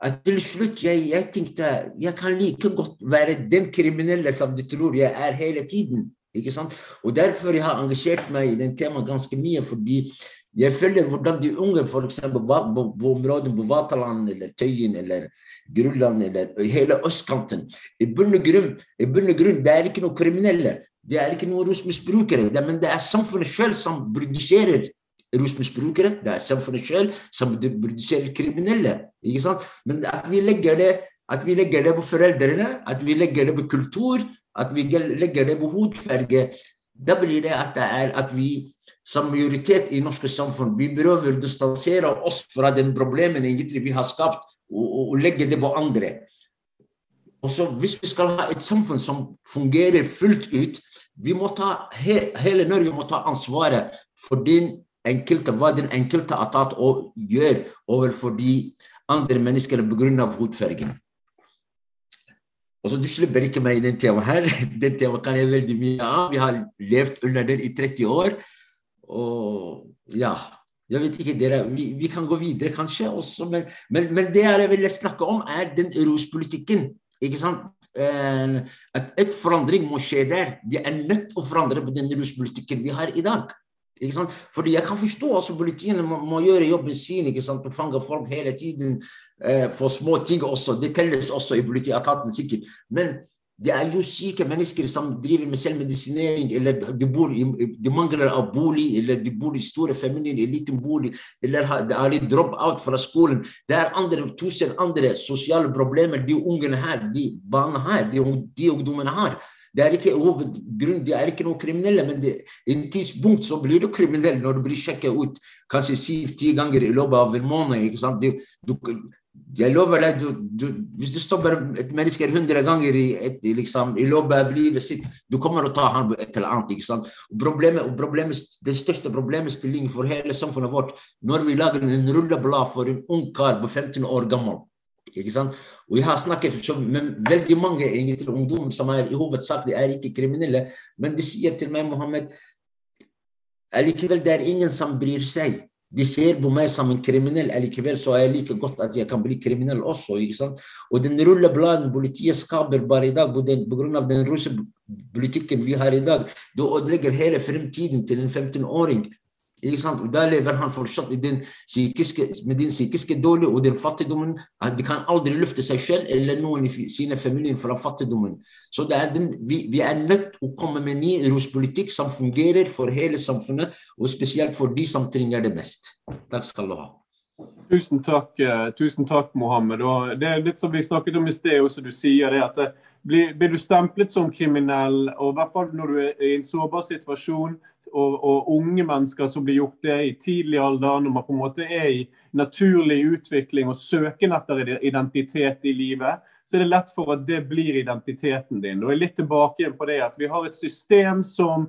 at til slutt jeg, jeg tenkte jeg kan like godt være den kriminelle som de tror jeg er hele tiden. ikke sant? Og Derfor jeg har engasjert meg i den temaet ganske mye. fordi jeg følger hvordan de unge f.eks. På, på, på området på Vataland eller Tøyen eller Grulland eller hele østkanten I bunn og grunn, grunn det er ikke noe kriminelle. Det er ikke noen rusmisbrukere, men det er samfunnet selv som produserer rusmisbrukere. Det er samfunnet selv som produserer kriminelle. ikke sant? Men at vi legger det, at vi legger det på foreldrene, at vi legger det på kultur, at vi legger det på hudfarge, da blir det at det er at vi som majoritet i norske samfunn vi prøver å distansere oss fra den problemen egentlig vi har skapt, og, og, og legge det på andre. Og så Hvis vi skal ha et samfunn som fungerer fullt ut, vi må ta, he, hele Norge må ta ansvaret for din enkelte, hva den enkelte etat gjør overfor de andre menneskene pga. hudfargen. Altså, du slipper ikke meg i den temaet her. Den temaet kan jeg veldig mye av. Vi har levd under den i 30 år. Og ja, Jeg vet ikke, dere, vi, vi kan gå videre kanskje også, men, men, men det jeg vil snakke om, er den ruspolitikken. Ikke sant? At et forandring må skje der. Vi er nødt til å forandre på den ruspolitikken vi har i dag. Fordi jeg kan forstå også politiene må, må gjøre jobben sin ikke sant? og fange folk hele tiden eh, for små ting også. Det telles også i politietaten sikkert. Men det er jo syke mennesker som driver med selvmedisinering, eller de, bor de mangler av bolig, eller de bor i store familier i liten bolig, eller det er litt drop-out fra skolen. Det er andre, tusen andre sosiale problemer de ungene her, de barna her, de, de ungdommene har. Det er ikke hovedgrunn, de er ikke noe kriminelle, men det, en tidspunkt så blir du kriminell når du blir sjekket ut kanskje syv-ti ganger i løpet av en måned. ikke sant? Du, du, jeg lover deg, du, du, hvis du stopper et menneske hundre ganger i, et, liksom, i løpet av livet sitt, du kommer til å ta ham et eller annet. ikke sant? Problemet, problemet, det største problemstillingen for hele samfunnet vårt når vi lager en rulleblad for en ung kar på 15 år gammel ikke sant? Og Jeg har snakket med veldig mange egentlig, ungdommer som er i hovedsak de er ikke kriminelle, men de sier til meg Mohammed, allikevel det er ingen som bryr seg. De ser på meg som en kriminell, allikevel så er jeg like godt at jeg kan bli kriminell også. ikke sant? Og den rullebladen politiet skaper bare i dag, pga. den russepolitikken vi har i dag, det ødelegger hele fremtiden til en 15-åring. Ikke sant? Og Da lever han fortsatt den psykiske, med den psykiske dårlige og den fattigdommen. De kan aldri løfte seg selv eller noen i sine familier fra fattigdommen. Så er den, vi, vi, er nødt til å komme med ny ruspolitikk som fungerer for hele samfunnet, og spesielt for de som trenger det mest. Takk skal du ha. Tusen takk, eh, tusen takk Mohammed. Og det er litt som vi snakket om i sted, også du sier det at det, blir, blir, du stemplet som kriminell, og i hvert fall når du er i en sårbar situasjon, og, og, unge mennesker som blir gjort det i tidlig alder, når man på en måte er i naturlig utvikling og søken etter identitet i livet, så er det lett for at det blir identiteten din. Og jeg er litt tilbake på det at Vi har et system som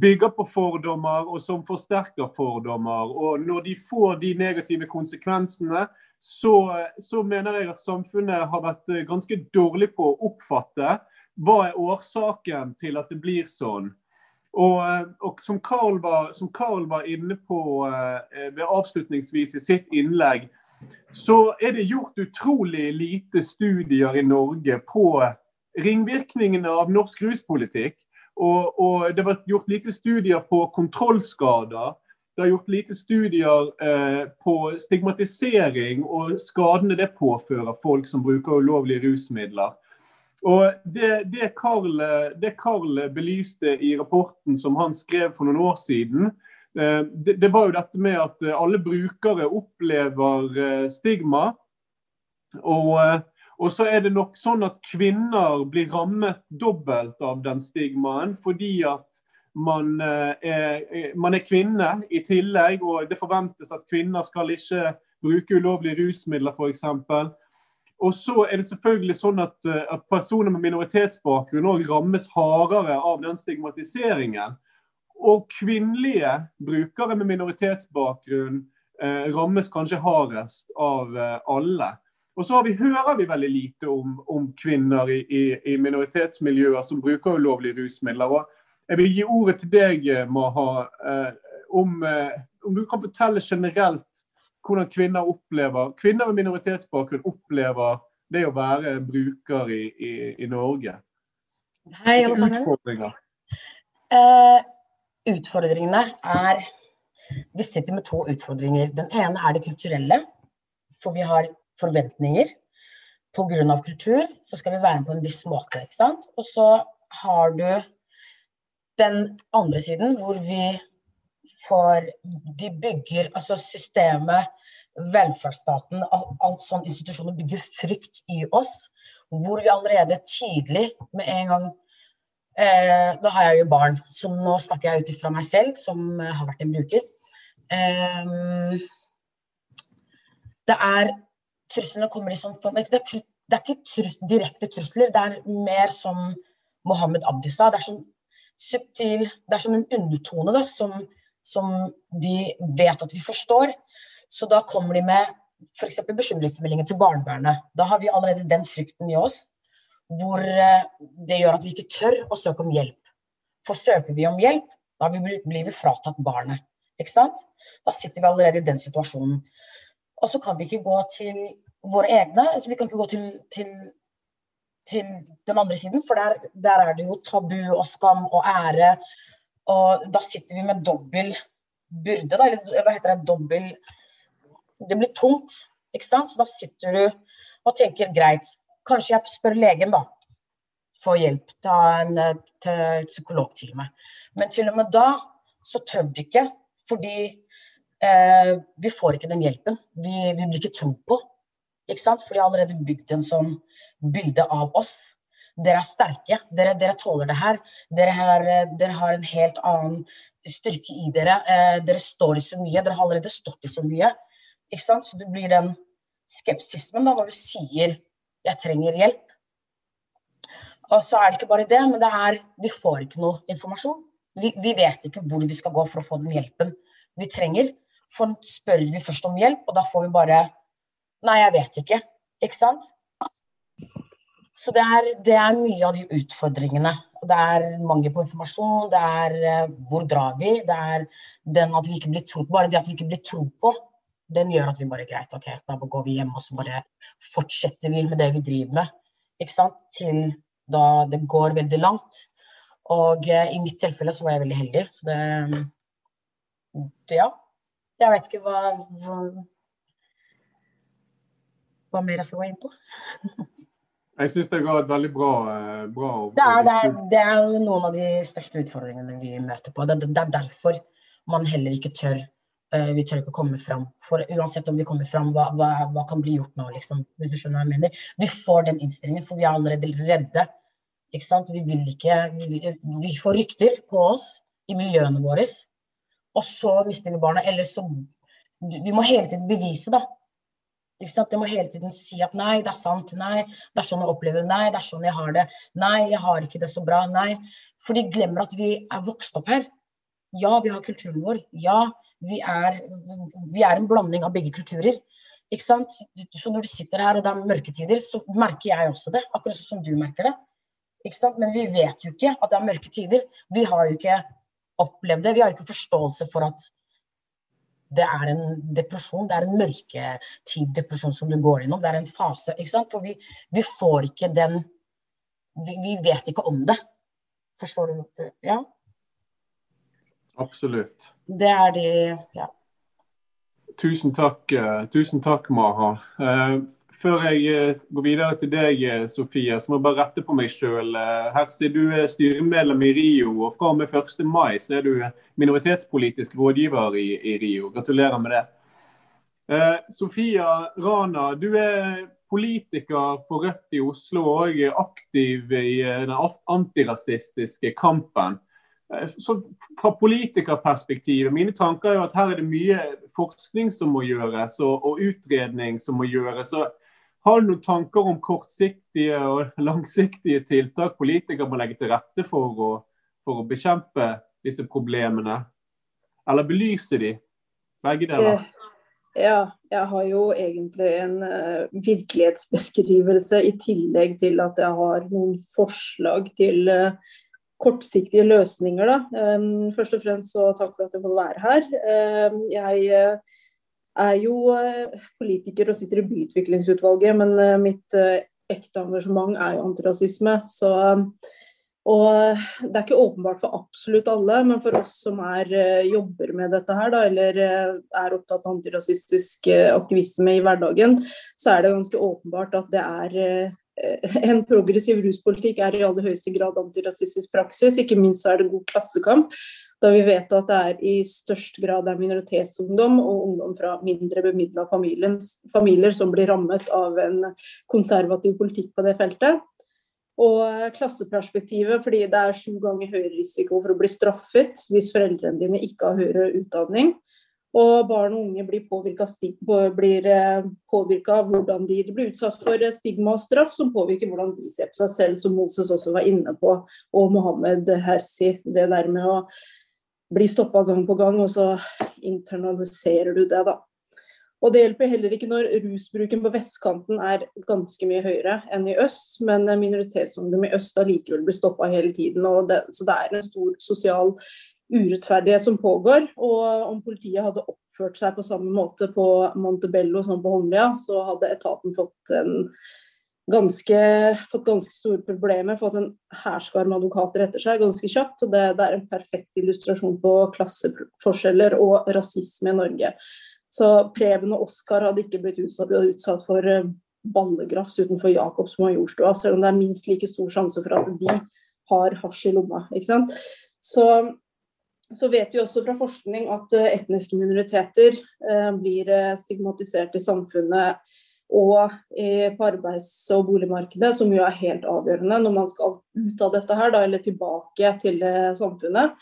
bygger på fordommer og som forsterker fordommer. Og når de får de negative konsekvensene, så, så mener jeg at samfunnet har vært ganske dårlig på å oppfatte hva er årsaken til at det blir sånn. Og, eh, og som, Carl var, som, Carl var, inne på eh, ved avslutningsvis i sitt innlegg, så er det gjort utrolig lite studier i Norge på ringvirkningene av norsk ruspolitikk. Og, og det har vært gjort lite studier på kontrollskader. Det har gjort lite studier eh, på stigmatisering og skadene det påfører folk som bruker ulovlige rusmidler. Og det, det, Carl belyste i rapporten som han skrev for noen år siden, eh, det, det, var jo dette med at alle brukere opplever eh, stigma. Og, eh, og, så er det nok sånn at kvinner blir rammet dobbelt av den stigmaen. Fordi at man er, man er kvinne i tillegg, og det forventes at kvinner skal ikke bruke ulovlige rusmidler f.eks. Og så er det selvfølgelig sånn at, eh, at personer med minoritetsbakgrunn også rammes hardere av den stigmatiseringen. Og kvinnelige brukere med minoritetsbakgrunn eh, rammes kanskje hardest av eh, alle. Og så vi, hører vi veldig lite om, om kvinner i, i, i, minoritetsmiljøer som bruker ulovlige rusmidler. Og jeg vil gi ordet til deg, Maha, eh, om, eh, om du kan fortelle generelt hvordan kvinner opplever, kvinner med minoritetsbakgrunn opplever det å være bruker i, i, i Norge? Hei, alle sammen. Utfordringer. Uh, utfordringene er Vi sitter med to utfordringer. Den ene er det kulturelle. For vi har forventninger. Pga. kultur så skal vi være med på en viss måte. ikke sant? Og så har du den andre siden, hvor vi for de bygger altså systemet, velferdsstaten, alt sånn institusjoner bygger frykt i oss. Hvor vi allerede tidlig, med en gang eh, Da har jeg jo barn, så nå snakker jeg ut ifra meg selv, som har vært en bruker. Eh, det er Truslene kommer i sånn form Det er, det er ikke trus, direkte trusler, det er mer som Mohammed Abdi sa. Det er sånn subtil Det er som en undertone da, som som de vet at vi forstår. Så da kommer de med f.eks. bekymringsmeldinger til barnevernet. Da har vi allerede den frykten i oss hvor eh, det gjør at vi ikke tør å søke om hjelp. For søker vi om hjelp, da blir vi fratatt barnet. Ikke sant? Da sitter vi allerede i den situasjonen. Og så kan vi ikke gå til våre egne. Altså vi kan ikke gå til, til, til den andre siden, for der, der, er det jo tabu og skam og ære. Og da sitter vi med dobbel byrde, da, eller hva heter det, dobbel Det blir tungt, ikke sant? Så da sitter du og tenker greit, kanskje jeg spør legen, da. Få hjelp til, en, til psykologtime. Men til og med da så tør de ikke, fordi eh, vi får ikke den hjelpen. Vi, vi blir ikke trodd på. Ikke sant? For de har allerede bygd en sånn bilde av oss. Dere er sterke, dere, dere tåler det her. Dere har, dere har, en helt annen styrke i dere. Eh, dere står i så mye, dere har allerede stått i så mye. Ikke sant? Så det blir den skepsismen da, når du sier 'jeg trenger hjelp'. Og så er det ikke bare det, men det er, vi får ikke noe informasjon. Vi, vi vet ikke hvor vi skal gå for å få den hjelpen vi trenger. For spør vi først om hjelp, og da får vi bare Nei, jeg vet ikke. Ikke sant? Så det er, det er mye av de utfordringene. Det er mangel på informasjon, det er uh, hvor drar vi, det er den at vi ikke blir trodd Bare det at vi ikke blir trodd på, den gjør at vi bare greit, ok, da går vi hjem og så bare fortsetter vi med det vi driver med. Ikke sant? Til da det går veldig langt. Og uh, i mitt tilfelle så var jeg veldig heldig, så det Ja. Jeg vet ikke hva, hva hva mer jeg skal gå inn på. jeg syns det ga et veldig bra, eh, bra det, er, det, er, det, er, noen av de største utfordringene vi møter på. Det, det er derfor man heller ikke tør uh, Vi tør ikke komme fram. For uansett om vi kommer fram, hva, hva, hva, kan bli gjort nå, liksom, hvis du skjønner hva jeg mener. Vi får den innstillingen, for vi er allerede redde. Ikke sant? Vi vil ikke Vi, vil, vi får rykter på oss i miljøene våre, og så mister vi barna. Eller så Vi må hele tiden bevise, da jeg må hele tiden si at nei, det er sant, nei, det er sånn jeg opplever det, nei, det er sånn jeg har det, nei, jeg har ikke det så bra, nei. For de glemmer at vi er vokst opp her. Ja, vi har kulturen vår. Ja, vi er, vi er en blanding av begge kulturer. Ikke sant? Så når du sitter her og det er mørketider, så merker jeg også det. Akkurat sånn som du merker det. Ikke sant? Men vi vet jo ikke at det er mørke tider. Vi har jo ikke opplevd det. Vi har jo ikke forståelse for at det er en depresjon. Det er en mørketid-depresjon som du går innom. Det er en fase. ikke sant? For vi, vi får ikke den vi, vi, vet ikke om det. Forstår du? Ja? Absolutt. Det er de Ja. Tusen takk, uh, tusen takk Maha. Før jeg eh, går videre til deg, eh, Sofie, så må jeg bare rette på meg sjøl. Eh, her sier du er styremedlem i Rio, og fra og med 1. mai så er du minoritetspolitisk rådgiver i, i Rio. Gratulerer med det. Eh, Sofia Rana, du er politiker på Rødt i Oslo og aktiv i den antirasistiske kampen. Så fra politikerperspektivet, mine tanker er jo at her er det mye forskning som må gjøres, og, og utredning som må gjøres. Og har du noen tanker om kortsiktige og langsiktige tiltak politikere må legge til rette for å, for å bekjempe disse problemene? Eller belyse de? Begge deler. Eh, ja, jeg har jo egentlig en uh, virkelighetsbeskrivelse i tillegg til at jeg har noen forslag til uh, kortsiktige løsninger. Da. Um, først og fremst så takk for at jeg får være her. Um, jeg er jo eh, politiker og sitter i byutviklingsutvalget, men eh, mitt eh, ekte engasjement er jo antirasisme. Så, og det er ikke åpenbart for absolutt alle, men for oss som er, jobber med dette her, da, eller er opptatt av antirasistisk aktivisme i hverdagen, så er det ganske åpenbart at det er en progressiv ruspolitikk er i aller høyeste grad antirasistisk praksis. Ikke minst er det god klassekamp da vi vet at det er i størst grad er minoritetsungdom og ungdom fra mindre bemidla familier som blir rammet av en konservativ politikk på det feltet. Og klasseperspektivet, fordi det er sju ganger høyere risiko for å bli straffet hvis foreldrene dine ikke har høyere utdanning. Og barn og unge blir påvirka eh, av hvordan de, de, blir utsatt for stigma og straff, som påvirker hvordan de ser på seg selv, som Moses også var inne på, og Mohammed Hersi. Det der med å blir stoppa gang på gang, og så internaliserer du det, da. Og det hjelper heller ikke når rusbruken på vestkanten er ganske mye høyere enn i øst, men minoritetsungdom i øst allikevel blir stoppa hele tiden. Det, så det er en stor sosial urettferdighet som pågår. Og om politiet hadde oppført seg på samme måte på Montebello som på Holmlia, så hadde etaten fått, en ganske, fått ganske store problemer, fått en hærskare med advokater etter seg ganske kjapt. og det, det, er en perfekt illustrasjon på klasseforskjeller og rasisme i Norge. Så Preben og Oskar hadde ikke blitt utsatt, utsatt for eh, ballegrafs utenfor Jacobs Majorstua, selv om det er minst like stor sjanse for at de har hasj i lomma. ikke sant? Så så vet vi også fra forskning at eh, etniske minoriteter eh, blir eh, stigmatisert i samfunnet og på arbeids- og boligmarkedet, som jo er helt avgjørende når man skal ut av dette her, da, eller tilbake til samfunnet.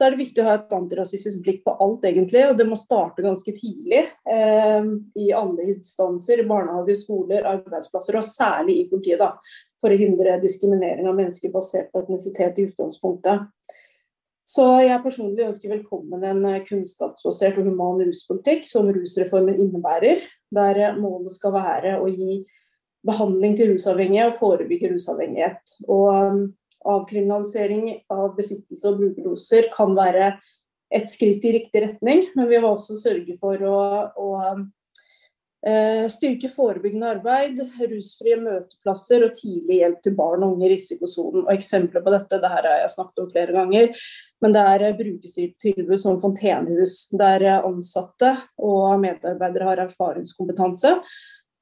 Så er det viktig å ha et antirasistisk blikk på alt, egentlig. Og det må starte ganske tidlig. Eh, I alle instanser. Barnehager, skoler, arbeidsplasser, og særlig i politiet. da, For å hindre diskriminering av mennesker basert på etnisitet i utgangspunktet. Så jeg personlig ønsker velkommen en eh, kunnskapsbasert og human ruspolitikk som rusreformen innebærer, der målet skal være å gi behandling til rusavhengige og forebygge rusavhengighet. Og um, avkriminalisering av besittelse og brukerdoser kan være et skritt i riktig retning, men vi må også sørge for å, å um, styrke forebyggende arbeid, rusfrie møteplasser og tidlig hjelp til barn og unge i risikosonen. Og Eksempler på dette det her har jeg snakket om flere ganger, men det er eh, brukerstyrt som fontenehus, der eh, ansatte og medarbeidere har erfaringskompetanse.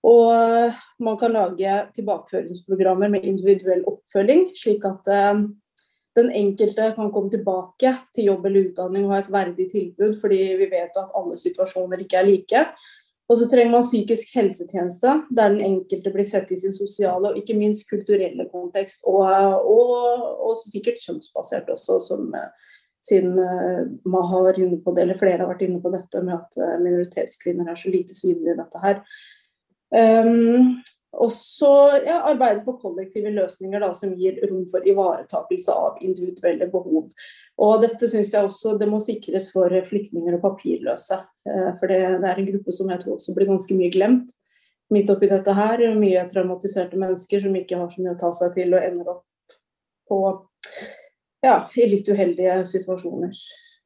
Og man kan lage tilbakeføringsprogrammer med individuell oppfølging, slik at den enkelte kan komme tilbake til jobb eller utdanning og ha et verdig tilbud, fordi vi vet at alle situasjoner ikke er like. Og så trenger man psykisk helsetjeneste, der den enkelte blir sett i sin sosiale og ikke minst kulturelle kontekst, og, og, og sikkert kjønnsbasert også, som, siden man Maha var inne på det, eller flere har vært inne på dette med at uh, minoritetskvinner er så lite synlige i dette her. Um, og så ja, arbeide for kollektive løsninger da, som gir rom for ivaretakelse av individuelle behov. Og dette synes jeg også det må sikres for flyktninger og papirløse. Eh, for det, det, er en gruppe som jeg tror også blir ganske mye glemt midt oppi dette her. Mye traumatiserte mennesker som ikke har så mye å ta seg til og ender opp på, ja, i litt uheldige situasjoner,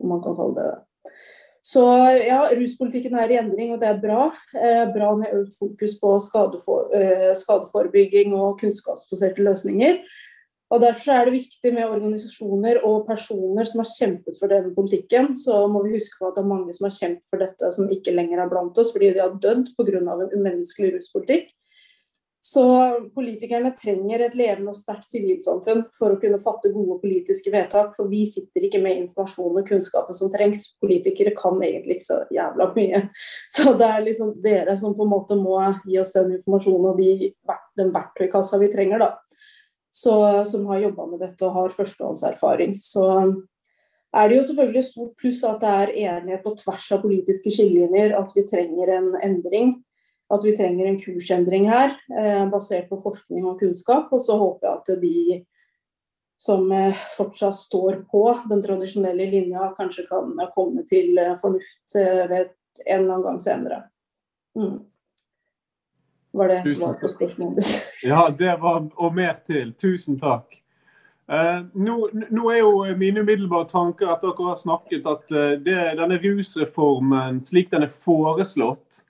om man kan kalle det det. Så ja, ruspolitikken er i endring, og det er bra. Eh, bra med økt fokus på skadefor, eh, skadeforebygging og kunnskapsbaserte løsninger. Og Derfor er det viktig med organisasjoner og personer som har kjempet for denne politikken. Så må vi huske på at det er mange som har kjempet for dette som ikke lenger er blant oss, fordi de har dødd pga. en umenneskelig ruspolitikk. Så politikerne trenger et levende og sterkt sivilsamfunn for å kunne fatte gode politiske vedtak. For vi sitter ikke med informasjon og kunnskapen som trengs. Politikere kan egentlig ikke så jævla mye. Så det er liksom dere som på en måte må gi oss den informasjonen og de, den verktøykassa vi trenger, da så, som har jobba med dette og har førstehåndserfaring. Så er det jo selvfølgelig stort pluss at det er enighet på tvers av politiske skillelinjer at vi trenger en endring. At vi trenger en kursendring her, eh, basert på forskning og kunnskap. Og så håper jeg at de som eh, fortsatt står på den tradisjonelle linja, kanskje kan komme til eh, fornuft eh, ved en eller annen gang senere. Mm var det som var på spørsmålet. ja, det var og mer til. Tusen takk. Uh, nå, nå, er jo mine umiddelbare tanker etter dere har snakket, at uh, det, denne rusreformen slik den er foreslått,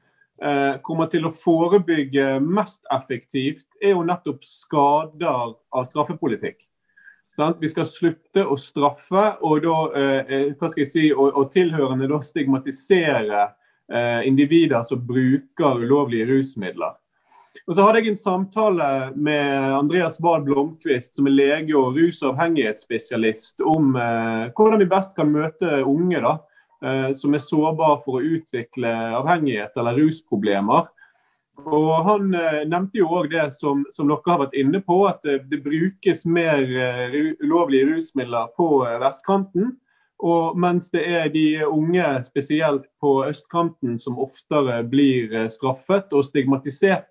uh, kommer til å forebygge mest effektivt, er jo nettopp skader av straffepolitikk. Sant? Vi skal slutte å straffe og da, hva skal jeg si, og, og tilhørende da stigmatisere individer som bruker ulovlige rusmidler. Og så hadde jeg en samtale med Andreas Wahl Blomkvist, som er lege og rusavhengighetsspesialist, om eh, hvordan vi best kan møte unge da, eh, som er sårbare for å utvikle avhengighet eller rusproblemer. Og Han eh, nevnte jo òg det som, som, dere har vært inne på, at det, det brukes mer uh, ulovlige rusmidler på uh, vestkanten. Og mens det er de unge, spesielt på østkanten, som oftere blir straffet og stigmatisert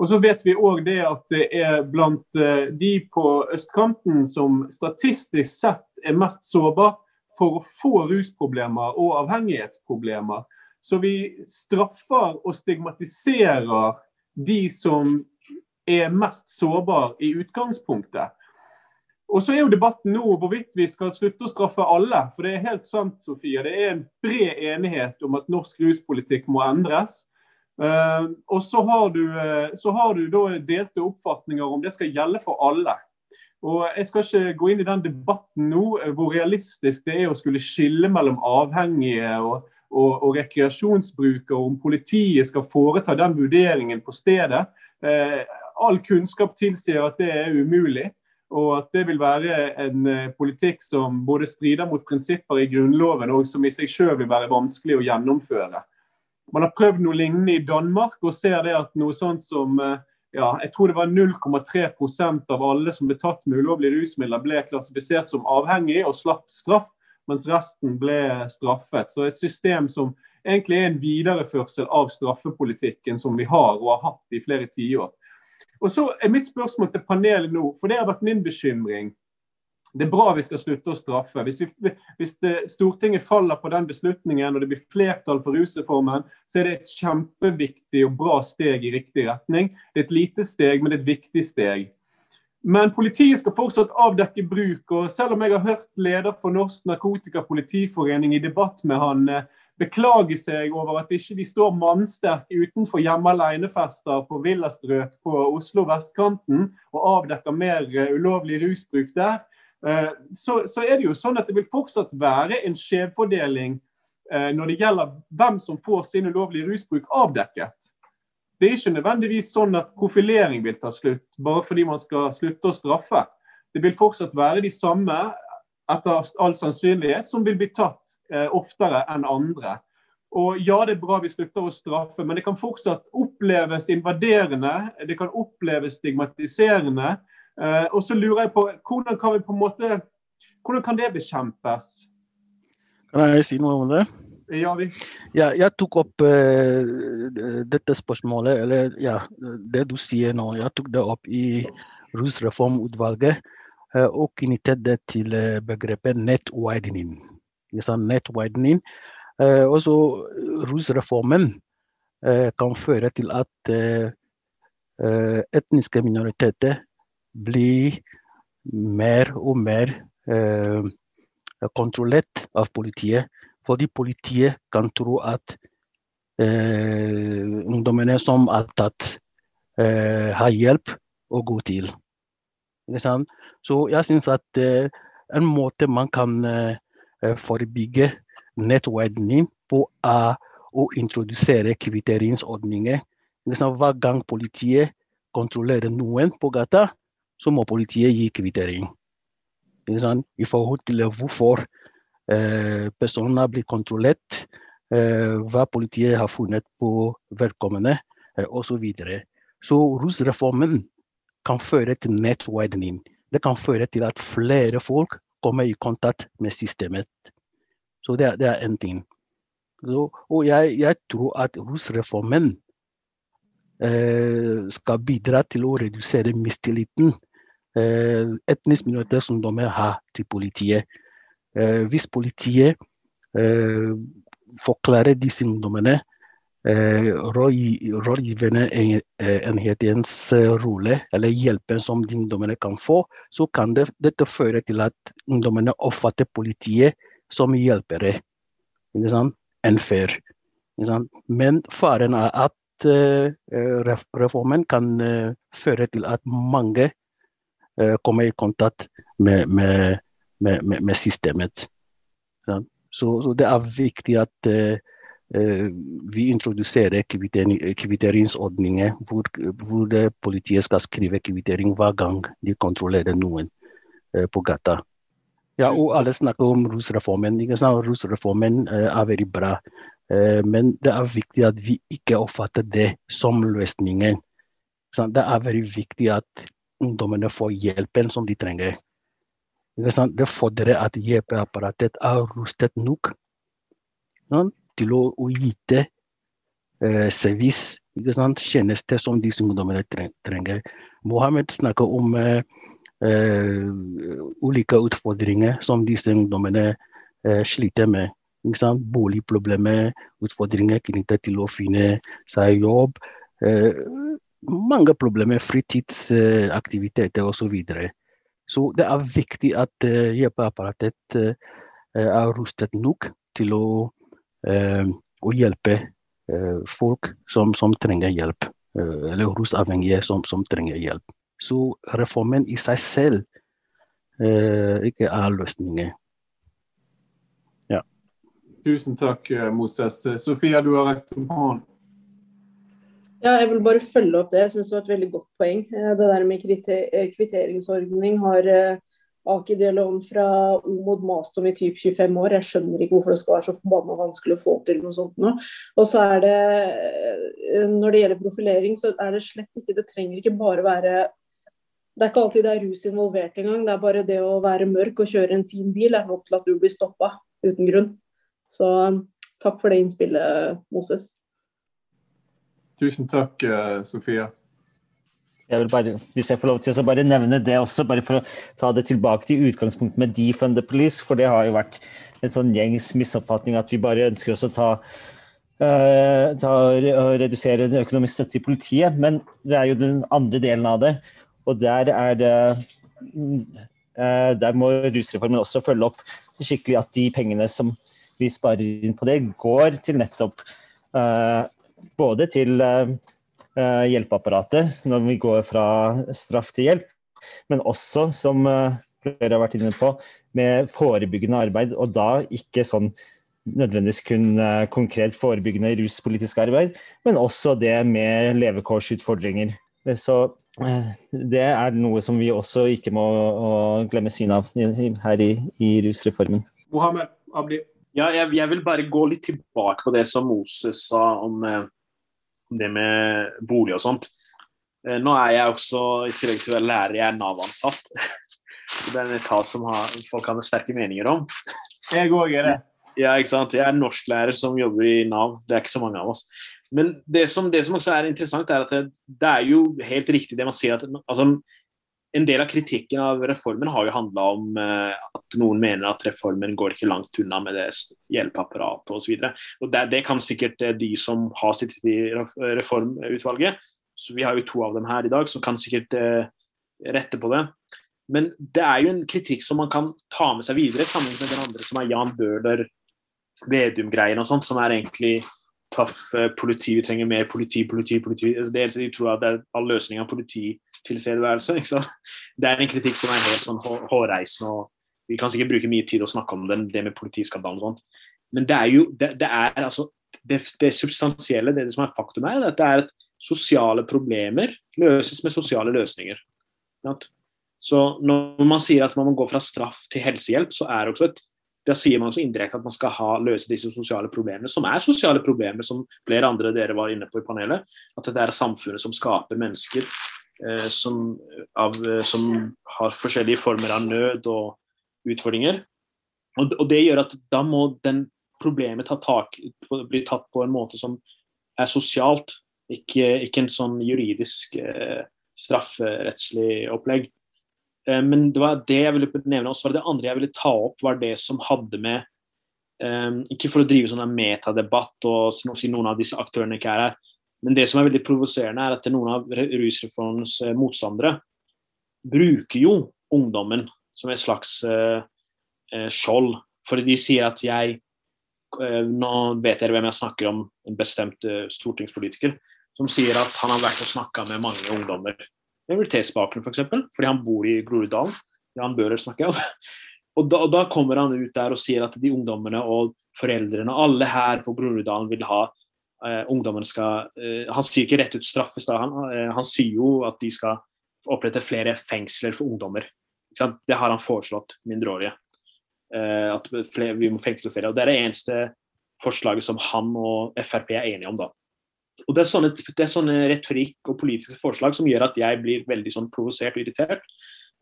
og så vet vi òg det at det er blant eh, de på østkanten som statistisk sett er mest sårbar for å få rusproblemer og avhengighetsproblemer. Så vi straffer og stigmatiserer de som er mest sårbare i utgangspunktet. Og så er jo debatten nå hvorvidt vi skal slutte å straffe alle. For det er helt sant, Sofie. Det er en bred enighet om at norsk ruspolitikk må endres. Uh, og så har, du, uh, så har du da delte oppfatninger om det skal gjelde for alle. Og Jeg skal ikke gå inn i den debatten nå, uh, hvor realistisk det er å skulle skille mellom avhengige og, og, og rekreasjonsbrukere, om politiet skal foreta den vurderingen på stedet. all kunnskap tilsier at det er umulig og at det vil være en eh, politikk som både strider mot prinsipper i Grunnloven, og som i seg selv vil være vanskelig å gjennomføre. Man har prøvd noe lignende i Danmark, og ser det at noe sånt som eh, ja, jeg tror det var 0,3% av alle som ble tatt med ulovlige rusmidler, ble klassifisert som avhengig og slapp straff, mens resten ble straffet. Så et system som egentlig er en videreførsel av straffepolitikken som vi har og har hatt i flere tiår. Og så er mitt spørsmål til panelet nå, for det har vært min bekymring. Det er bra vi skal slutte å straffe. Hvis, vi, hvis det, Stortinget faller på den beslutningen og det blir flertall for rusreformen, så er det et kjempeviktig og bra steg i riktig retning. Det er et lite steg, men det er et viktig steg. Men politiet skal fortsatt avdekke bruk. og Selv om jeg har hørt leder for Norsk Narkotikapolitiforening i debatt med han eh, beklage seg over at ikke de står mannsterkt utenfor hjemme alene-fester på villastrøk på Oslo vestkanten og avdekker mer eh, ulovlig rusbruk der, så, så, er det jo sånn at det vil fortsatt være en skjevfordeling eh, når det gjelder hvem som får sin ulovlige rusbruk avdekket. Det er ikke nødvendigvis sånn at profilering vil ta slutt, bare fordi man skal slutte å straffe. Det vil fortsatt være de samme etter all sannsynlighet, som vil bli tatt eh, oftere enn andre. Og ja, det er bra vi slutter å straffe, men det kan fortsatt oppleves invaderende. Det kan oppleves stigmatiserende. Eh, og så lurer jeg på hvordan kan vi på en måte hvordan kan det bekjempes? Kan jeg si noe om det? Ja, vi. Ja, jeg tok opp uh, dette spørsmålet, eller ja, det du sier nå. Jeg tok det opp i Rusreformutvalget. Eh, og knyttet det til begrepet eh, sa net widening, Eh, også rusreformen kan føre til at etniske minoriteter blir mer og mer kontrollert av politiet. Fordi politiet kan tro at ungdommene som er tatt, har hjelp å gå til. Så jeg syns at eh, en måte man kan uh, forebygge nettverdning på, er å introdusere kvitteringsordninger. Hver gang politiet kontrollerer noen på gata, så må politiet gi kvittering. I forhold til hvorfor uh, personer blir kontrollert, hva politiet har funnet på vedkommende, osv. Så, så rusreformen kan føre til nettwidening. Det kan føre til at flere folk kommer i kontakt med systemet. Så det, det er én ting. Så, og jeg, jeg, tror at rusreformen eh, skal bidra til å redusere mistilliten eh, etnisk minoritetsungdommer har til politiet. Eh, hvis politiet eh, forklarer ungdommene Eh, rådgivende enhetens eh, rolle, eller hjelpen som de ungdommene kan få, så kan det, dette føre til at ungdommene oppfatter politiet som hjelpere enn før. Men faren er at reformen kan uh, føre til at mange uh, kommer i kontakt med, med, med, med systemet. Så, så, det er viktig at uh, vi introduserer kvitteringsordninger hvor, hvor politiet skal skrive kvittering hver gang de kontrollerer noen eh, på gata. Ja, og alle snakker om rusreformen. Rusreformen eh, er veldig bra. Men det er viktig at vi ikke oppfatter det som løsningen. Det er veldig viktig at ungdommene får hjelpen som de trenger. Det fordrer at hjelpeapparatet er rustet nok til å, gi yte eh, service, tjenester som disse ungdommene trenger. Mohammed snakker om eh, eh, ulike utfordringer som disse ungdommene sliter med. Boligproblemer, utfordringer knyttet til å finne seg jobb. Eh, mange problemer, fritidsaktiviteter osv. Så så det er viktig at hjelpeapparatet er rustet nok til å, å hjelpe folk som, som, trenger hjelp. Eller rusavhengige som, som, trenger hjelp. Så reformen i seg selv ikke er løsningen. Tusen takk, eh, Moses. Sofia, du har rekt om hånden. Ja, jeg vil bare følge opp det. Jeg syns det var et veldig godt poeng. Eh, det der med eh, kvitteringsordning har Aki deler om fra O mot Mastom i typ 25 år. Jeg skjønner ikke hvorfor det skal være så forbanna vanskelig å få til noe sånt nå. Og så er det, når det gjelder profilering, så er det slett ikke Det trenger ikke bare være Det er ikke alltid det er rus involvert engang. Det er bare det å være mørk og kjøre en fin bil er nok til at du blir stoppa uten grunn. Så takk for det innspillet, Moses. Tusen takk, eh, Sofia. Jeg vil bare, hvis jeg får lov til å bare nevne det også, bare for å ta det tilbake til utgangspunktet med defund the police. For det har jo vært en sånn gjengs misoppfatning at vi bare ønsker oss å ta, uh, ta og redusere økonomisk støtte til politiet. Men det er jo den andre delen av det. Og der er det uh, Der må rusreformen også følge opp skikkelig at de pengene som vi sparer inn på det, går til nettopp uh, både til uh, hjelpeapparatet når vi går fra straff til hjelp, men også, som uh, flere har vært inne på, med forebyggende arbeid. Og da ikke sånn nødvendigvis kun konkret forebyggende ruspolitisk arbeid, men også det med levekårsutfordringer. Så det er noe som vi også ikke må glemme synet av her i, i rusreformen. Mohammed Abdi. Ja, jeg, jeg, vil bare gå litt tilbake på det som Moses sa om eh, det med bolig og sånt. Eh, nå er jeg også, i tillegg til å være lærer, jeg er Nav-ansatt. det er en etat som har, folk har sterke meninger om. Jeg òg er det. Ja, ikke sant. Jeg er norsklærer som jobber i Nav. Det er ikke så mange av oss. Men det som, det som også er interessant, er at det, det, er jo helt riktig det man sier at altså, en del av kritikken av reformen har jo handla om uh, at noen mener at reformen går ikke langt unna med det hjelpeapparatet osv. Det, det kan sikkert uh, de som har sittet i reformutvalget, så vi har jo to av dem her i dag, som kan sikkert uh, rette på det. Men det er jo en kritikk som man kan ta med seg videre, sammenlignet med den andre, som er Jan Bøhler, Vedum-greien og sånt, som er egentlig tøff politi, vi trenger mer politi, politi, politi. Altså, dels de tror at det er all løsning av politi tilstedeværelse. Det er en kritikk som er helt sånn hårreisende. og Vi kan sikkert bruke mye tid å snakke om den, det med politiskandalen og sånt. Men det er jo det, det er altså det, det substansielle, det, som er faktum er, at det er at sosiale problemer løses med sosiale løsninger. Så når man sier at man må gå fra straff til helsehjelp, så er det også et da sier man også indirekte at man skal ha, løse disse sosiale problemene, som er sosiale problemer, som flere andre dere var inne på i panelet. At det er samfunnet som skaper mennesker som, av, eh, som, har forskjellige former av nød og utfordringer. Og, og, det gjør at da må den problemet ta tak, bli tatt på en måte som er sosialt, ikke, ikke en sånn juridisk eh, strafferettslig opplegg. Eh, men det var det jeg ville nevne. Og det andre jeg ville ta opp, var det som hadde med eh, Ikke for å drive sånn metadebatt og si noen av disse aktørene ikke er her, men det som er veldig provoserende, er at noen av rusreformens eh, motstandere bruker jo ungdommen som et slags uh, skjold. Fordi de sier at jeg uh, Nå vet dere hvem jeg snakker om, en bestemt uh, stortingspolitiker, som sier at han har vært og snakka med mange ungdommer minoritetsbakgrunn, f.eks., for fordi han bor i Groruddalen. Jan Bøhler snakker jeg om. Og da, da, kommer han ut der og sier at de ungdommene og foreldrene, alle her på Groruddalen vil ha eh, ungdommene skal eh, Han sier ikke rett ut straffes, da. Han, eh, han, sier jo at de skal opprette flere fengsler for ungdommer. Det har han foreslått, mindreårige. Eh, at flere, vi må fengsle flere. og Det er det eneste forslaget som han og Frp er enige om. da. Og Det er sånne, det er sånne retorikk og politiske forslag som gjør at jeg blir veldig sånn provosert og irritert.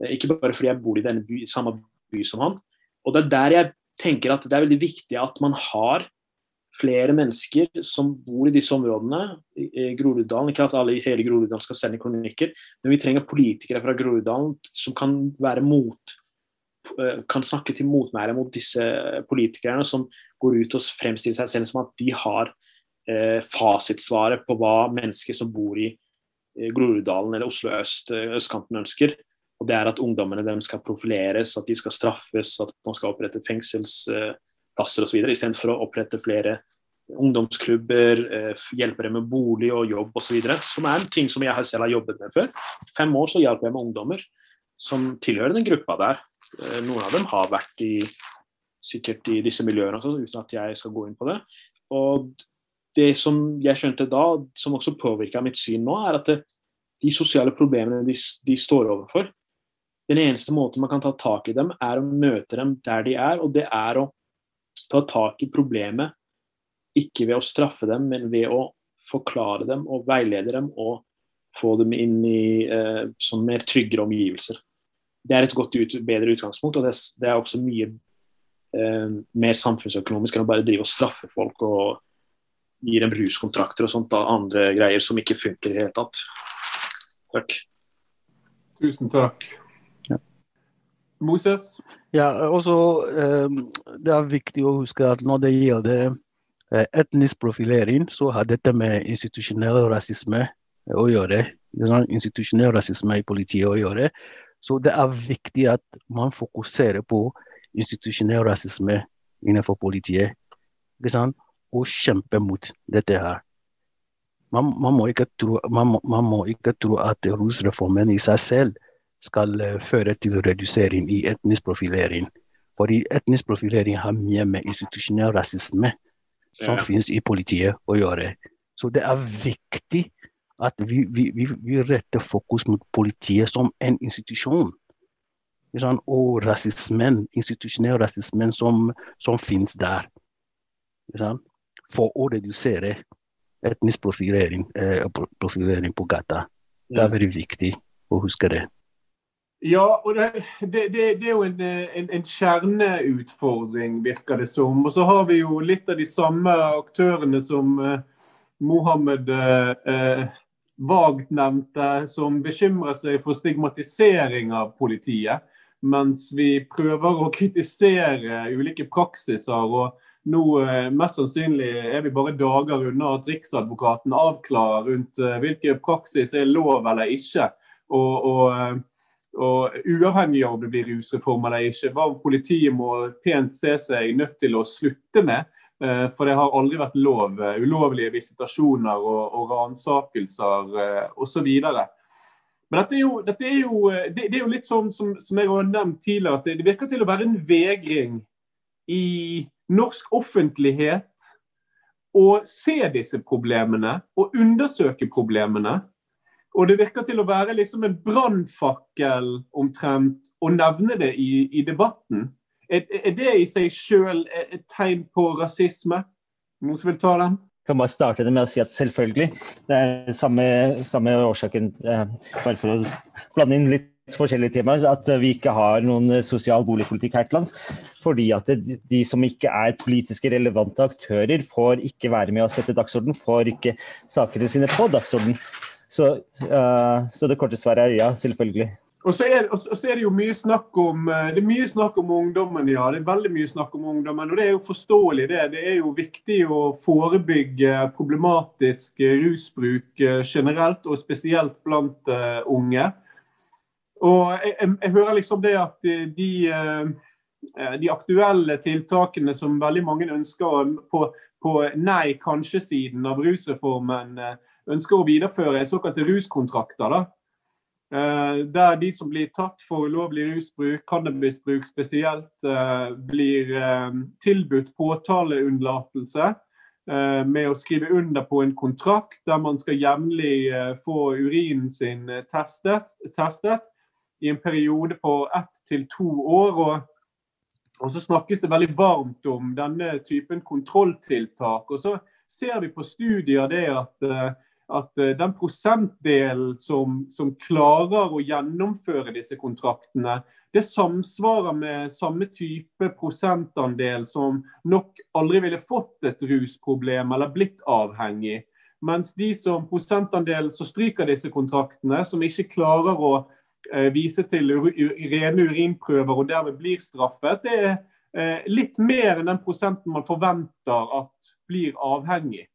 Eh, ikke bare fordi jeg bor i denne by, samme by som han. Og Det er der jeg tenker at det er veldig viktig at man har flere mennesker som bor i disse områdene, i Groruddalen. Ikke at alle i hele Groruddalen skal sende kronikker, men vi trenger politikere fra Groruddalen som kan være mot eh, kan snakke til motmæle mot disse politikerne som går ut og fremstiller seg selv som at de har eh, fasitsvaret på hva mennesker som bor i eh, Groruddalen eller Oslo øst, østkanten ønsker. Og det er at ungdommene dem skal profileres, at de skal straffes, at man skal opprette fengselsplasser osv. Istedenfor å opprette flere ungdomsklubber, eh, hjelpe dem med bolig og jobb osv. Som er en ting som jeg selv har jobbet med før. Fem år så hjalp jeg med ungdommer som tilhører den gruppa der. Eh, noen av dem har vært i sikkert i disse miljøene også, uten at jeg skal gå inn på det. Og det som jeg skjønte da, som også påvirka mitt syn nå, er at det, de sosiale problemene de, de, står overfor, den eneste måten man kan ta tak i dem, er å møte dem der de er. Og det er å ta tak i problemet ikke ved å straffe dem, men ved å forklare dem og veilede dem og få dem inn i eh, sånn mer tryggere omgivelser. Det er et godt ut, bedre utgangspunkt, og det, det er også mye eh, mer samfunnsøkonomisk enn å bare drive og straffe folk og gi dem ruskontrakter og sånt, da, andre greier som ikke funker i det hele tatt. Takk. Tusen takk. Moses? Ja, også, eh, det er viktig å huske at når det gjelder eh, etnisk profilering, så har dette med institusjonell rasisme å gjøre. Institusjonell rasisme i politiet å gjøre. Så det er viktig at man fokuserer på institusjonell rasisme innenfor politiet. Og kjempe mot dette her. Man, man, må tro, man, man, må ikke tro, at rusreformen i seg selv skal uh, føre til redusering i etnisk profilering. Fordi etnisk profilering har mye med institusjonell rasisme som ja. finnes i politiet å gjøre. Så det er viktig at vi, vi, vi, vi retter fokus mot politiet som en institusjon. Og rasismen, institusjonell rasismen som, som finnes der. For å redusere etnisk profilering, eh, profilering på gata. Det er veldig viktig å huske det. Ja, og det, det, det, er jo en, en, en, kjerneutfordring, virker det som. Og så har vi jo litt av de samme aktørene som eh, Mohammed eh, vagt nevnte, som bekymrer seg for stigmatisering av politiet. Mens vi prøver å kritisere ulike praksiser. og nå eh, mest sannsynlig er vi bare dager unna at Riksadvokaten avklarer rundt eh, hvilken praksis er lov eller ikke. og, og og uavhengig av om det blir rusreform eller ikke, hva politiet må pent se seg nødt til å slutte med. Eh, for det har aldri vært lov. Eh, ulovlige visitasjoner og, og ransakelser eh, osv. Men dette er jo, dette er jo, det, det, er jo litt sånn som, som, jeg har nevnt tidligere, at det, virker til å være en vegring i norsk offentlighet å se disse problemene og undersøke problemene. Og det virker til å være liksom en brannfakkel omtrent å nevne det i, i debatten. Er, er, det i seg sjøl et tegn på rasisme? Noen som vil ta den? Jeg kan bare starte det med å si at selvfølgelig. Det er samme, samme årsaken, eh, bare for å blande inn litt forskjellige temaer, at vi ikke har noen sosial boligpolitikk her til lands. Fordi at de som ikke er politiske relevante aktører, får ikke være med å sette dagsorden, får ikke sakene sine på dagsorden. Så, uh, så det korte svaret er ja, selvfølgelig. Og så, er, og så, er, det jo mye snakk om eh, det er mye snakk om ungdommen, ja. Det er veldig mye snakk om ungdommen. Og det er jo forståelig, det. Det er jo viktig å forebygge problematisk rusbruk eh, generelt, og spesielt blant uh, unge. Og jeg, jeg, jeg, hører liksom det at de, de, aktuelle tiltakene som veldig mange ønsker på, på nei, kanskje-siden av rusreformen, ønsker å videreføre såkalte ruskontrakter. da. Eh, der de som blir tatt for ulovlig rusbruk, cannabisbruk spesielt, eh, blir eh, tilbudt påtaleunnlatelse med å skrive under på en kontrakt der man skal jevnlig få urinen sin testet, testet i en periode på ett til to år. Og, og, så snakkes det veldig varmt om denne typen kontrolltiltak. Og så ser vi på studier det at at eh, den prosentdelen som, som, klarer å gjennomføre disse kontraktene, det samsvarer med samme type prosentandel som nok aldri ville fått et rusproblem eller blitt avhengig. Mens de som prosentandelen som stryker disse kontraktene, som ikke klarer å eh, vise til rene urinprøver og dermed blir straffet, det er eh, litt mer enn den prosenten man forventer at blir avhengig.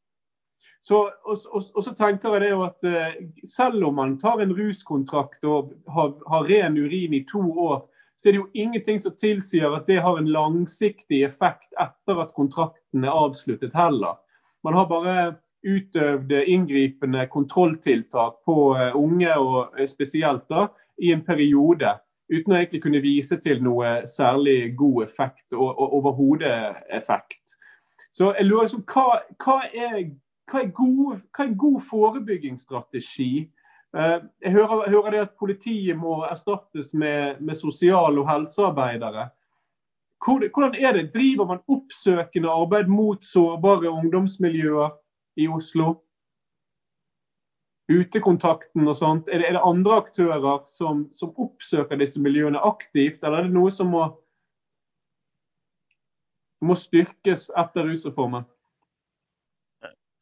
Så, og, og, og, så tenker jeg det at uh, selv om man tar en ruskontrakt og har, har, ren urin i to år, så er det jo ingenting som tilsier at det har en langsiktig effekt etter at kontrakten er avsluttet heller. Man har bare utøvd inngripende kontrolltiltak på uh, unge, og uh, spesielt da, i en periode. Uten å egentlig kunne vise til noe særlig god effekt og, og overhodet effekt. Så jeg lurer liksom, hva, hva er hva er god, hva er god forebyggingsstrategi? Eh, jeg hører, hører, det at politiet må erstattes med, med sosial- og helsearbeidere. Hvordan er det? Driver man oppsøkende arbeid mot sårbare ungdomsmiljøer i Oslo? Utekontakten og sånt. Er det, er det andre aktører som, som, oppsøker disse miljøene aktivt, eller er det noe som må, må styrkes etter rusreformen?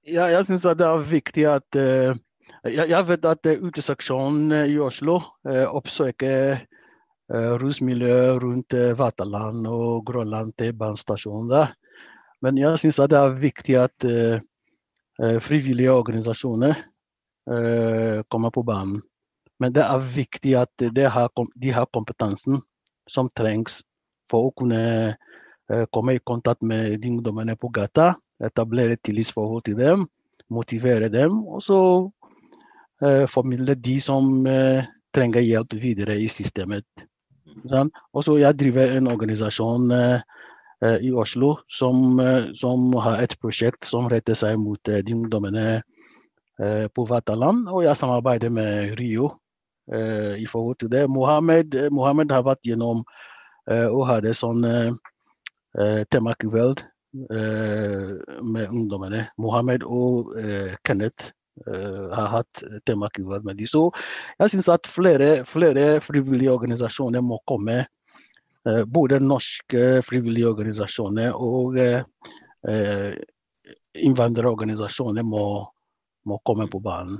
Ja, jeg syns det er viktig at uh, jeg, jeg, vet at uh, uteseksjonen i Oslo uh, oppsøker uh, rusmiljøet rundt Vataland og Grønland til banestasjonen der. Men jeg syns det er viktig at frivillige organisasjoner kommer på banen. Men det er viktig at de har, de har kompetansen som trengs for å kunne komme i kontakt med de ungdommene på gata etablere tillitsforhold til dem, motivere dem, og så eh, formidle de som eh, trenger hjelp videre i systemet. Sånn? Og så jeg driver en organisasjon eh, eh i Oslo som, eh, som, har et prosjekt som retter seg mot eh, de ungdommene på Vataland, og jeg samarbeider med Rio i forhold til det. Mohammed, Mohammed har vært gjennom og hadde sånn temakveld med ungdommene. Mohammed og eh, Kenneth eh, har hatt temakveld med dem. Så jeg syns at flere, flere, frivillige organisasjoner må komme. både norske frivillige organisasjoner og innvandrerorganisasjoner må, må komme på banen.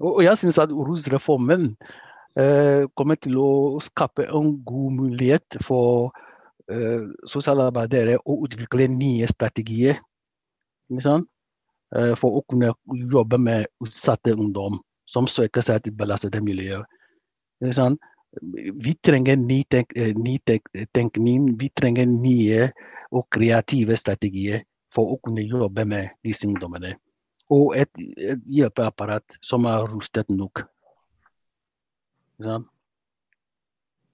Og jeg syns at rusreformen kommer til å skape en god mulighet for Eh, sosialarbeidere å utvikle nye strategier liksom, for å kunne jobbe med utsatte ungdom som søker seg til belastede miljøer. Vi trenger ny, tenk, ny tenk, tenkning, vi trenger nye og kreative strategier for å kunne jobbe med disse ungdommene. Og et, et hjelpeapparat som er rustet nok.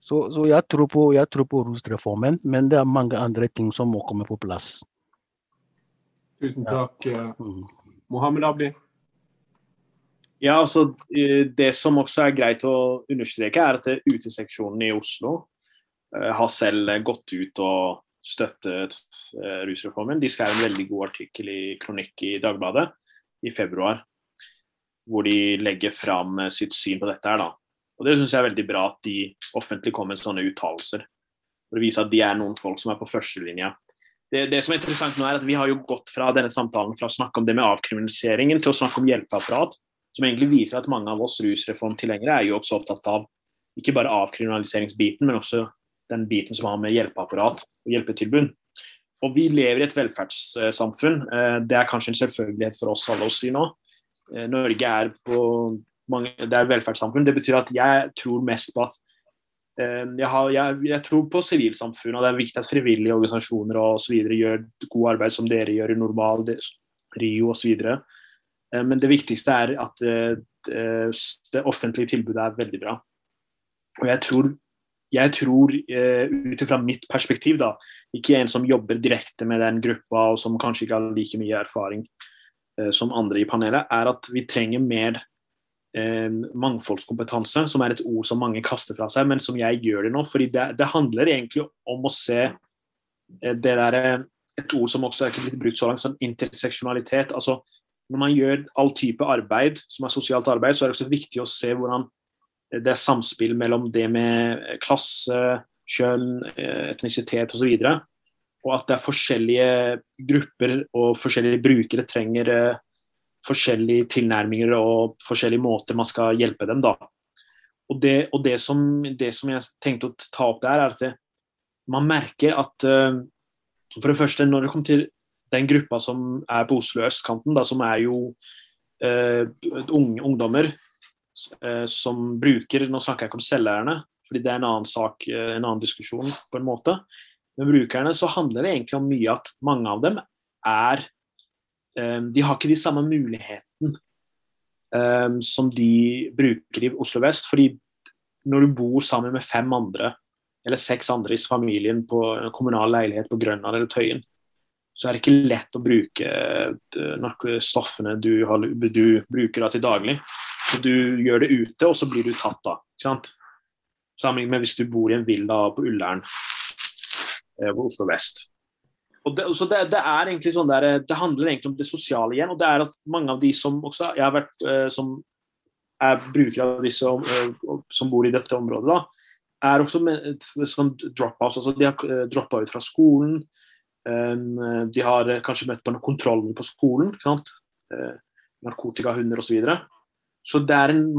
Så, så jeg, tror på, jeg tror på rusreformen, men det er mange andre ting som må komme på plass. Tusen takk, ja. Mm. Mohammed Abdi. Ja, altså Det som også er greit å understreke, er at uteseksjonen i Oslo uh, har selv gått ut og støttet uh, rusreformen. De skrev en veldig god artikkel i kronikk i Dagbladet i februar, hvor de legger fram sitt syn på dette. her da. Og Det syns jeg er veldig bra at de offentlig kommer med sånne uttalelser. For å vise at de er noen folk som er på førstelinja. Det, det som er interessant nå er at Vi har jo gått fra denne samtalen fra å snakke om det med avkriminaliseringen til å snakke om hjelpeapparat. Som egentlig viser at mange av oss rusreformtilhengere er jo også opptatt av ikke bare avkriminaliseringsbiten, men også den biten som har med hjelpeapparat og hjelpetilbud. Og Vi lever i et velferdssamfunn. Eh, det er kanskje en selvfølgelighet for oss alle å si nå. Eh, Norge er på mange, det er velferdssamfunn. Det betyr at jeg tror mest på at eh, jeg, har, jeg, jeg, tror på sivilsamfunnet, og det er viktig at frivillige organisasjoner og så gjør god arbeid som dere gjør i Normal, Rio osv. Eh, men det viktigste er at eh, det offentlige tilbudet er veldig bra. Og jeg tror, jeg tror ut ifra mitt perspektiv, da, ikke en som jobber direkte med den gruppa og som kanskje ikke har like mye erfaring som andre i panelet, er at vi trenger mer eh, mangfoldskompetanse, som er et ord som mange kaster fra seg, men som jeg gjør det nå. fordi det, det handler egentlig om å se eh, det der, eh, et ord som også er ikke blitt brukt så langt, som interseksjonalitet. altså Når man gjør all type arbeid som er sosialt arbeid, så er det også viktig å se hvordan det er samspill mellom det med klasse, kjønn, eh, etnisitet osv. Og, så og at det er forskjellige grupper og forskjellige brukere trenger forskjellige tilnærminger og forskjellige måter man skal hjelpe dem. da. Og det, og det, som, det som, jeg tenkte å ta opp der, er at det, man merker at uh, For det første, når det kommer til den gruppa som er på Oslo østkanten, da, som er jo uh, unge ungdommer uh, som bruker Nå snakker jeg ikke om selveierne, fordi det er en annen sak, en annen diskusjon, på en måte. Men brukerne så handler det egentlig om mye at mange av dem er De har ikke de samme muligheten som de bruker i Oslo vest. fordi når du bor sammen med fem andre eller seks andre i familien på en kommunal leilighet på Grønland eller Tøyen, så er det ikke lett å bruke eh, stoffene du, har, du bruker til daglig. Så du gjør det ute, og så blir du tatt da. ikke sant? Sammenlignet med hvis du bor i en villa på Ullern eh, på Oslo vest. Og det, så det, det, er egentlig sånn der, det handler egentlig om det sosiale igjen. og det er at Mange av de som også jeg har vært, eh, som er brukere av disse som bor i dette området, da, er også med, sånn drop-outs. Altså de har eh, droppa ut fra skolen. De har eh, kanskje møtt på noen kontroller på skolen. ikke sant? Narkotikahunder osv. Så, videre. så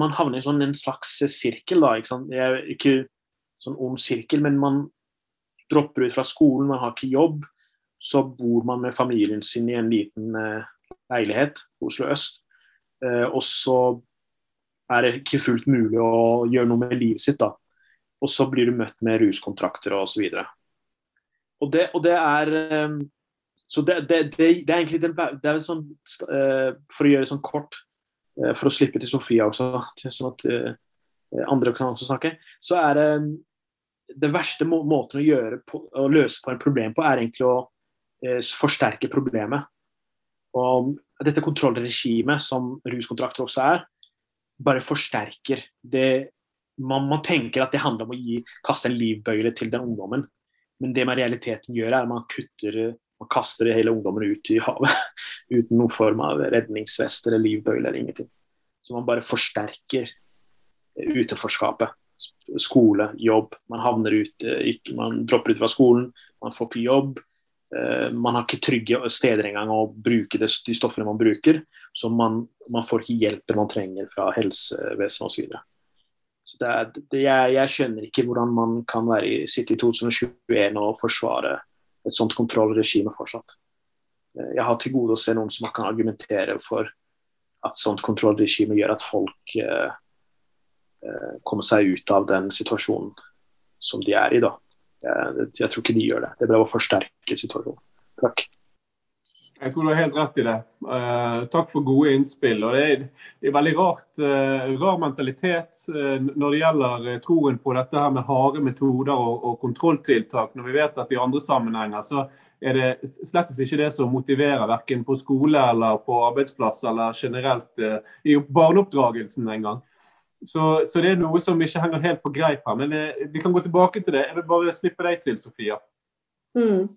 man havner i sånn, en slags sirkel. da, ikke sant? Ikke sånn ond sirkel, men man dropper ut fra skolen, man har ikke jobb. Så bor man med familien sin i en liten uh, leilighet Oslo øst. Uh, og så er det ikke fullt mulig å gjøre noe med livet sitt. da og så blir du møtt med ruskontrakter og osv. Og, og, det, og det er ehm, Så det, det, det, er egentlig det er sånn, uh, For å gjøre det sånn kort, for å slippe til Sofia også, sånn at andre kan også snakke, så er det det verste må måten å, på, å løse på en problem på, er egentlig å forsterke problemet. Og dette kontrollregimet som ruskontrakter også er, bare forsterker det man, man, tenker at det handler om å gi, kaste en livbøyle til den ungdommen. Men det man realiteten gjør, er at man kutter man kaster hele ungdommen ut i havet uten noen form av redningsvest eller livbøyle eller ingenting. Så man bare forsterker utenforskapet. Skole, jobb. Man havner ute, ikke, man dropper ut fra skolen, man får ikke jobb. Eh, man har ikke trygge steder engang å bruke de stoffene man bruker. Så man, man får ikke hjelpen man trenger fra helsevesenet osv. Så det, jeg, jeg, skjønner ikke hvordan man kan være sitte i 2021 og forsvare et sånt kontrollregime fortsatt. Eh, jeg har til gode å se noen som kan argumentere for at sånt kontrollregime gjør at folk eh, eh, kommer seg ut av den situasjonen som de er i. da. Jeg, tror ikke de gjør det. Det ble å forsterke situasjonen. Takk. Jeg tror du har helt rett i det. Uh, takk for gode innspill. og Det er, det er veldig rart, uh, rar mentalitet uh, når det gjelder troen på dette her med harde metoder og, og, kontrolltiltak, når vi vet at i andre sammenhenger så er det slett ikke det som motiverer verken på skole eller på arbeidsplass eller generelt i barneoppdragelsen engang. Så, så det er noe som ikke henger helt på greip her. Men vi kan gå tilbake til det. Jeg vil bare slippe deg til, Sofia. Mm.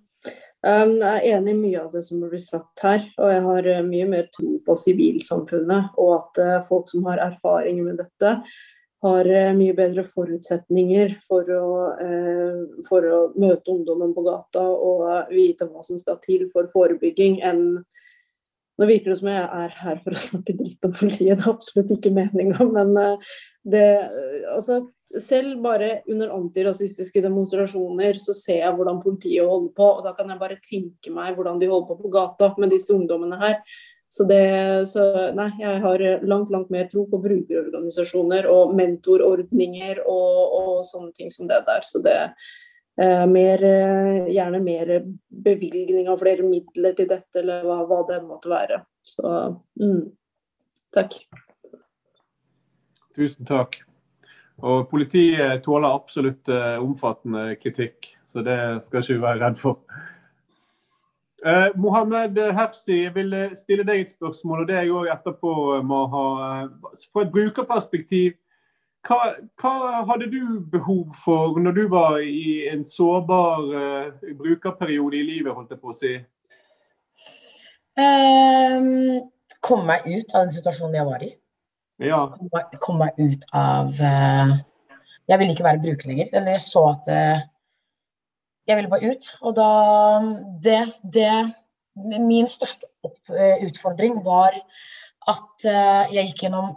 Um, jeg er enig i mye av det som blir sagt her, og jeg har uh, mye mer tro på sivilsamfunnet. Og at uh, folk som har erfaring med dette, har uh, mye bedre forutsetninger for å, for å, møte ungdommen på gata og vite hva som skal til for forebygging, enn Nå virker det som jeg er her for å snakke dritt om politiet, det er absolutt ikke meninga, men det Altså selv bare under antirasistiske demonstrasjoner så ser jeg hvordan politiet holder på, og da kan jeg bare tenke meg hvordan de holder på på gata med disse ungdommene her. Så det, så nei, jeg har langt, langt mer tro på brukerorganisasjoner og mentorordninger og, og sånne ting som det der. Så det eh, mer, gjerne mer bevilgning av flere midler til dette, eller hva, hva det måtte være. Så mm, takk. Tusen takk. Og Politiet tåler absolutt uh, omfattende kritikk, så det skal ikke vi være redd for. Uh, Mohammed Hersi, jeg vil stille deg et spørsmål, og det er jeg òg etterpå må ha. Fra et brukerperspektiv, hva, hva, hadde du behov for når du var i en sårbar uh, brukerperiode i livet, holdt jeg på å si? Um, komme meg ut av den situasjonen jeg var i. Ja. Kom, meg, kom, meg, ut av uh, Jeg ville ikke være bruker lenger. Eller jeg så at uh, Jeg ville bare ut. Og da det, det Min største opp, utfordring var at jeg gikk gjennom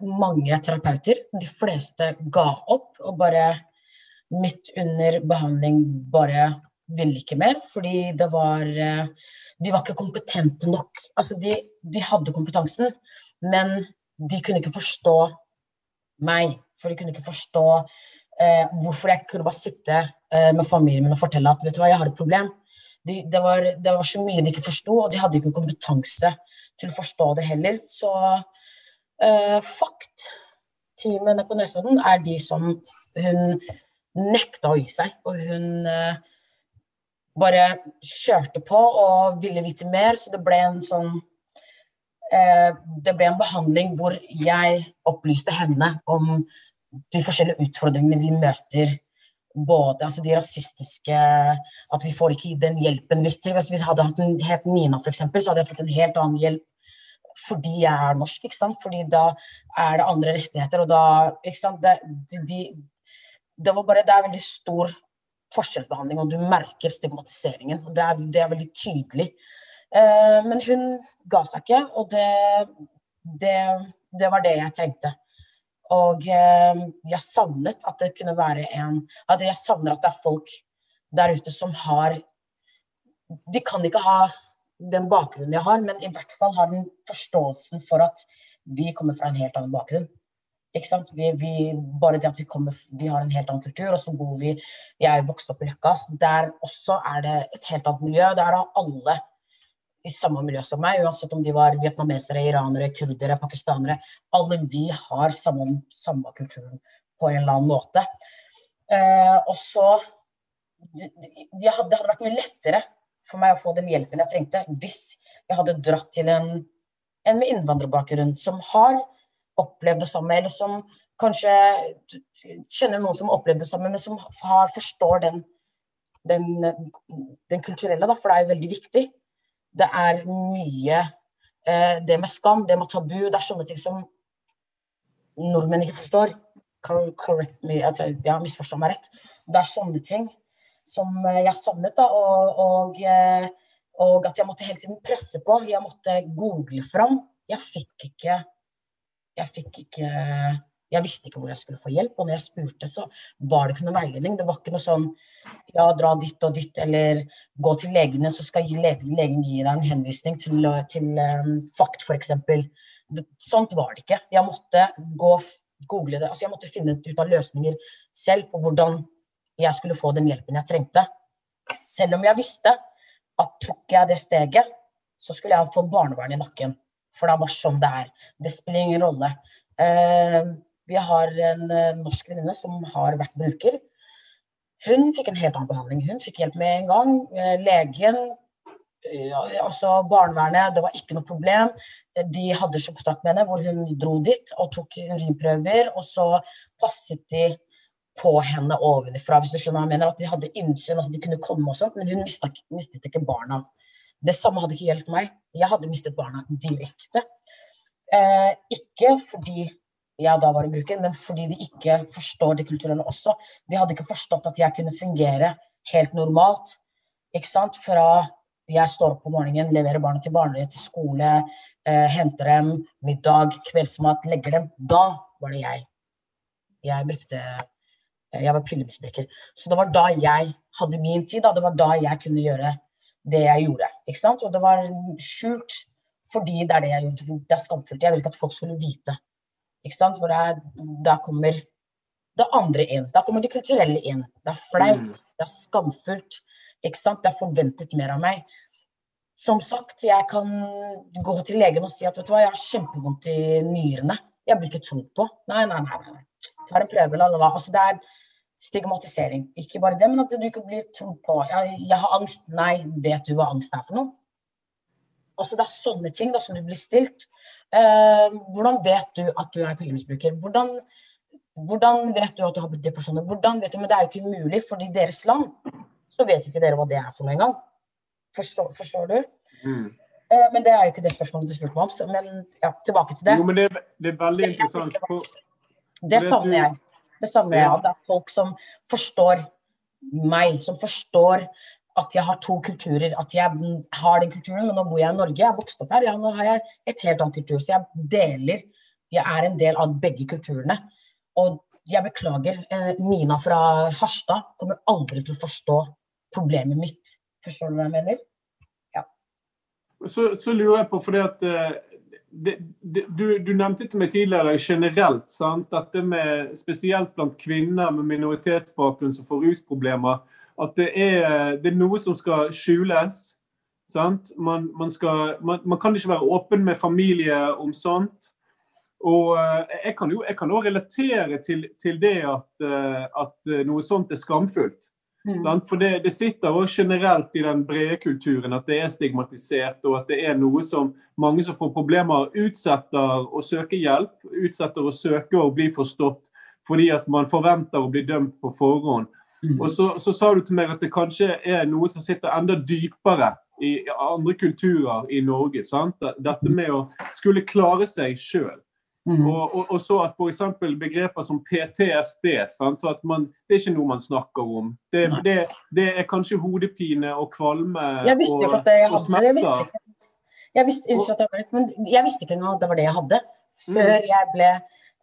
mange terapeuter. De fleste ga opp og bare midt under behandling bare ville ikke mer, fordi det var eh, De var ikke kompetente nok. Altså, de, de hadde kompetansen, men de kunne ikke forstå meg. For de kunne ikke forstå eh, hvorfor jeg kunne bare sitte eh, med familien min og fortelle at vet du hva, jeg har et problem. De, det, var, det, var, så mye de ikke forsto, og de hadde ikke kompetanse til å forstå det heller. Så eh, FACT-teamet på Nesodden er de som hun nekta å gi seg. Og hun uh, bare kjørte på og ville vite mer, så det ble en sånn eh, Det ble en behandling hvor jeg opplyste henne om de forskjellige utfordringene vi møter. Både altså de rasistiske At vi får ikke den hjelpen. Hvis, hvis vi hadde hatt en het Nina, f.eks., så hadde jeg fått en helt annen hjelp fordi jeg er norsk. ikke sant? Fordi da er det andre rettigheter, og da ikke sant? Det, de, de, det var bare Det er veldig stor forskjellsbehandling, og du merker stigmatiseringen. og Det er, det er veldig tydelig. Eh, men hun ga seg ikke, og det, det, det var det jeg trengte. Og eh, jeg savnet at det kunne være en At jeg savner at det er folk der ute som har De kan ikke ha den bakgrunnen jeg har, men i hvert fall har den forståelsen for at vi kommer fra en helt annen bakgrunn. Ikke sant? Vi, vi, bare det at vi, kommer, vi har en helt annen kultur, og så bor vi Jeg er vokst opp i Løkka. Der også er det et helt annet miljø. Der er alle i samme miljø som meg, uansett om de var vietnamesere, iranere, kurdere, pakistanere. Alle vi har samme, samme kulturen på en eller annen måte. Eh, og så de, de Det hadde vært mye lettere for meg å få den hjelpen jeg trengte, hvis jeg hadde dratt til en, en med innvandrerbakgrunn som har opplevd det samme, eller som kanskje kjenner noen som opplevde det samme, men som har, forstår den, den, den kulturelle, da, for det er jo veldig viktig. Det er mye eh, Det med skam, det med tabu, det er sånne ting som nordmenn ikke forstår. Correct me, altså, ja, misforstå meg rett. Det er sånne ting som jeg savnet, da, og, og, eh, og at jeg måtte hele tiden presse på. Jeg måtte google fram. Jeg fikk ikke jeg fikk ikke jeg visste ikke hvor jeg skulle få hjelp, og når jeg spurte, så var det ikke noe veiledning. Det var ikke noe sånn ja, dra dit og dit, eller gå til legene, så skal legen, legen gi deg en henvisning til, til um, FACT, f.eks. Sånt var det ikke. Jeg måtte gå, google det, altså jeg måtte finne ut av løsninger selv på hvordan jeg skulle få den hjelpen jeg trengte. Selv om jeg visste at tok jeg det steget, så skulle jeg få barnevern i nakken. For det er bare sånn det er. Det spiller ingen rolle. Uh, vi har en uh, norsk venninne som har vært bruker. Hun fikk en helt annen behandling. Hun fikk hjelp med en gang. Uh, legen, altså barnevernet, det var ikke noe problem. De hadde kontakt med henne hvor hun dro dit og tok urinprøver. Og så passet de på henne ovenfra, hvis du skjønner hva jeg mener. At de hadde innsyn, at de kunne komme og sånt, men hun mistet, mistet ikke barna. Det samme hadde ikke gjeldt meg. Jeg hadde mistet barna direkte. Eh, ikke fordi jeg da var en bruker, men fordi de ikke forstår det kulturelle også. De hadde ikke forstått at jeg kunne fungere helt normalt. Ikke sant? Fra jeg står opp om morgenen, leverer barna til barnehage, til skole, eh, henter dem, middag, kveldsmat, legger dem. Da var det jeg. Jeg brukte Jeg var pillemisbruker. Så det var da jeg hadde min tid. Da. Det var da jeg kunne gjøre det jeg gjorde. Ikke sant? Og det var skjult fordi det er det jeg gjorde. Det er skamfullt. Jeg vil ikke at folk skulle vite. Ikke sant? For da kommer det andre inn. Da kommer det kulturelle inn. Det er flaut. Mm. Det er skamfullt. Ikke sant? Det er forventet mer av meg. Som sagt, jeg kan gå til legen og si at vet du hva, jeg har kjempevondt i nyrene. Jeg blir ikke trodd på. Nei, nei, nei. nei. Tar en prøve, la, la, la. Altså, det er stigmatisering. Ikke bare det, men at du ikke blir trodd på. Jeg, jeg, har angst. Nei, vet du hva angst er for noe? Altså, det er sånne ting da, som du blir stilt. Eh, hvordan vet du at du er pillemisbruker? Hvordan, hvordan, vet du at du har depresjoner? Hvordan vet du, Men det er jo ikke mulig, for i deres land så vet ikke dere hva det er for noe engang. Forstår, forstår du? Mm. Eh, men det er jo ikke det spørsmålet du spurte meg om. Så, men ja, tilbake til det. Jo, men det, det er veldig interessant. For, det savner jeg. Det savner jeg. At det er folk som forstår meg, som forstår at jeg har to kulturer. At jeg har den kulturen, men nå bor jeg i Norge, jeg er vokst opp her. Ja, nå har jeg et helt annet kultur. Så jeg deler Jeg er en del av begge kulturene. Og jeg beklager, eh, Nina fra Harstad kommer aldri til å forstå problemet mitt. Forstår du hva jeg mener? Ja. Så, så lurer jeg på, fordi at eh, det, det, du, du, nevnte til meg tidligere generelt, sant? dette med spesielt blant kvinner med minoritetsbakgrunn som får rusproblemer, at det er, det er noe som skal skjules. Man, man, skal, man, man, kan ikke være åpen med familie om sånt. Og eh, jeg kan jo jeg kan også relatere til, til det at, eh, at, noe sånt er skamfullt. Mm. For det, det sitter også generelt i den brede kulturen at det er stigmatisert, og at det er noe som mange som får problemer, utsetter å søke hjelp. Utsetter å søke og bli forstått fordi at man forventer å bli dømt på forhånd. Mm. Og så, så, sa du til meg at det kanskje er noe som sitter enda dypere i andre kulturer i Norge. Sant? Dette med å skulle klare seg sjøl. Mm. Og, og, og, så at f.eks. begreper som PTSD sant? Så at man, Det er ikke noe man snakker om. Det, det, det er kanskje hodepine og kvalme jeg visste og, ikke og Jeg visste ikke, jeg visste, unnskyld jeg visste ikke at det var det jeg hadde. Før mm. jeg ble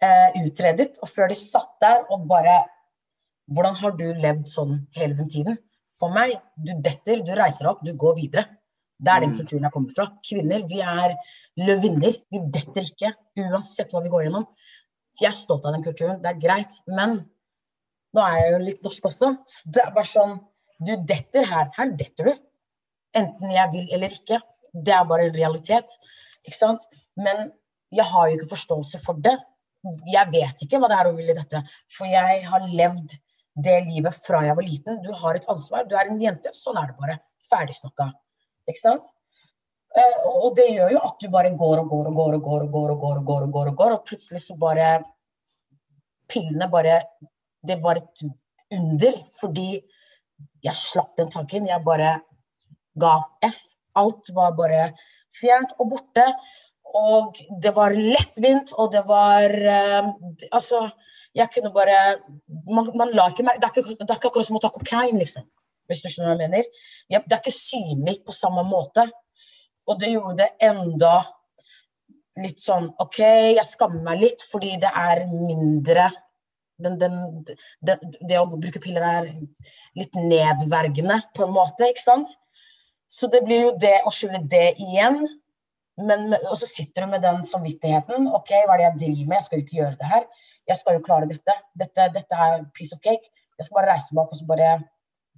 eh, utredet, og før de satt der og bare Hvordan har du levd sånn hele den tiden? For meg, du detter, du reiser deg opp, du går videre. Det er den mm. kulturen jeg kommer fra. Kvinner, vi er løvinner. Vi detter ikke, uansett hva vi går gjennom. Jeg er stolt av den kulturen, det er greit. Men nå er jeg jo litt norsk også. Så det er bare sånn Du detter her. Her detter du. Enten jeg vil eller ikke. Det er bare en realitet. Ikke sant? Men jeg har jo ikke forståelse for det. Jeg vet ikke hva det er å ville dette. For jeg har levd det livet fra jeg var liten. Du har et ansvar. Du er en jente. Sånn er det bare. Ferdig snakka. Ikke sant? Eh, og det gjør jo at du bare går og går og går og går og går og går og går og går og går, og plutselig så bare Pillene bare Det var et under, fordi jeg slapp den tanken. Jeg bare ga F. Alt var bare fjernt og borte. Og det var lettvint, og det var uh, Altså, jeg kunne bare Man, man la ikke merke det, det er ikke akkurat som å ta kokain, liksom hvis du skjønner hva jeg mener. Ja, det er ikke synlig på samme måte. Og det gjorde det enda litt sånn OK, jeg skammer meg litt fordi det er mindre den, den, det, det, å bruke piller er litt nedvergende på en måte, ikke sant? Så det blir jo det å skjule det igjen. Men, og så sitter du med den samvittigheten. OK, hva er det jeg driver med? Jeg skal jo ikke gjøre det her. Jeg skal jo klare dette. Dette, dette er piece of cake. Jeg skal bare reise meg opp og så bare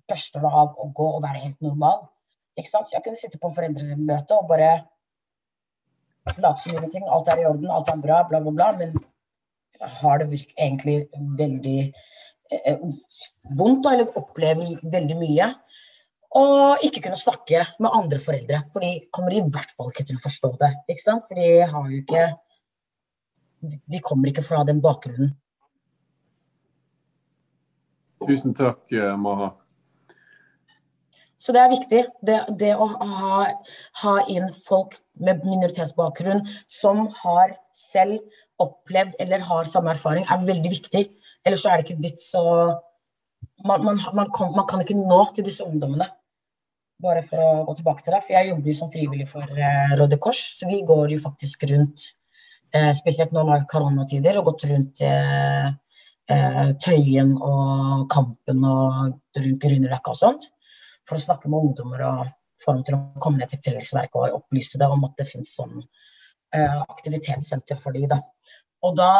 børste det av å gå og være helt normal. Ikke sant? Så jeg kunne sitte på foreldremøte og bare late som ingenting. Alt er i orden, alt er bra, bla, bla, bla. Men har det egentlig veldig eh, vondt, eller opplever veldig mye. Og ikke kunne snakke med andre foreldre, for de kommer i hvert fall ikke til å forstå det. ikke sant? For de har jo ikke De kommer ikke fra den bakgrunnen. Tusen takk, eh, Maha. Så det er viktig. Det, det å ha, ha, inn folk med minoritetsbakgrunn som har selv opplevd eller har samme erfaring, er veldig viktig. Ellers er det ikke vits å man, man, man, kan, man, kan, ikke nå til disse ungdommene. Bare for å gå tilbake til det. For jeg jobber jo som frivillig for eh, Røde Kors, så vi går jo faktisk rundt, eh, spesielt nå når koronatider, og gått rundt eh, eh, Tøyen og Kampen og rundt Grünerløkka og sånt for å snakke med ungdommer og få dem til å komme ned til fellesverket og opplyse det om at det finnes sånn uh, aktivitetssenter for dem. Da. Og da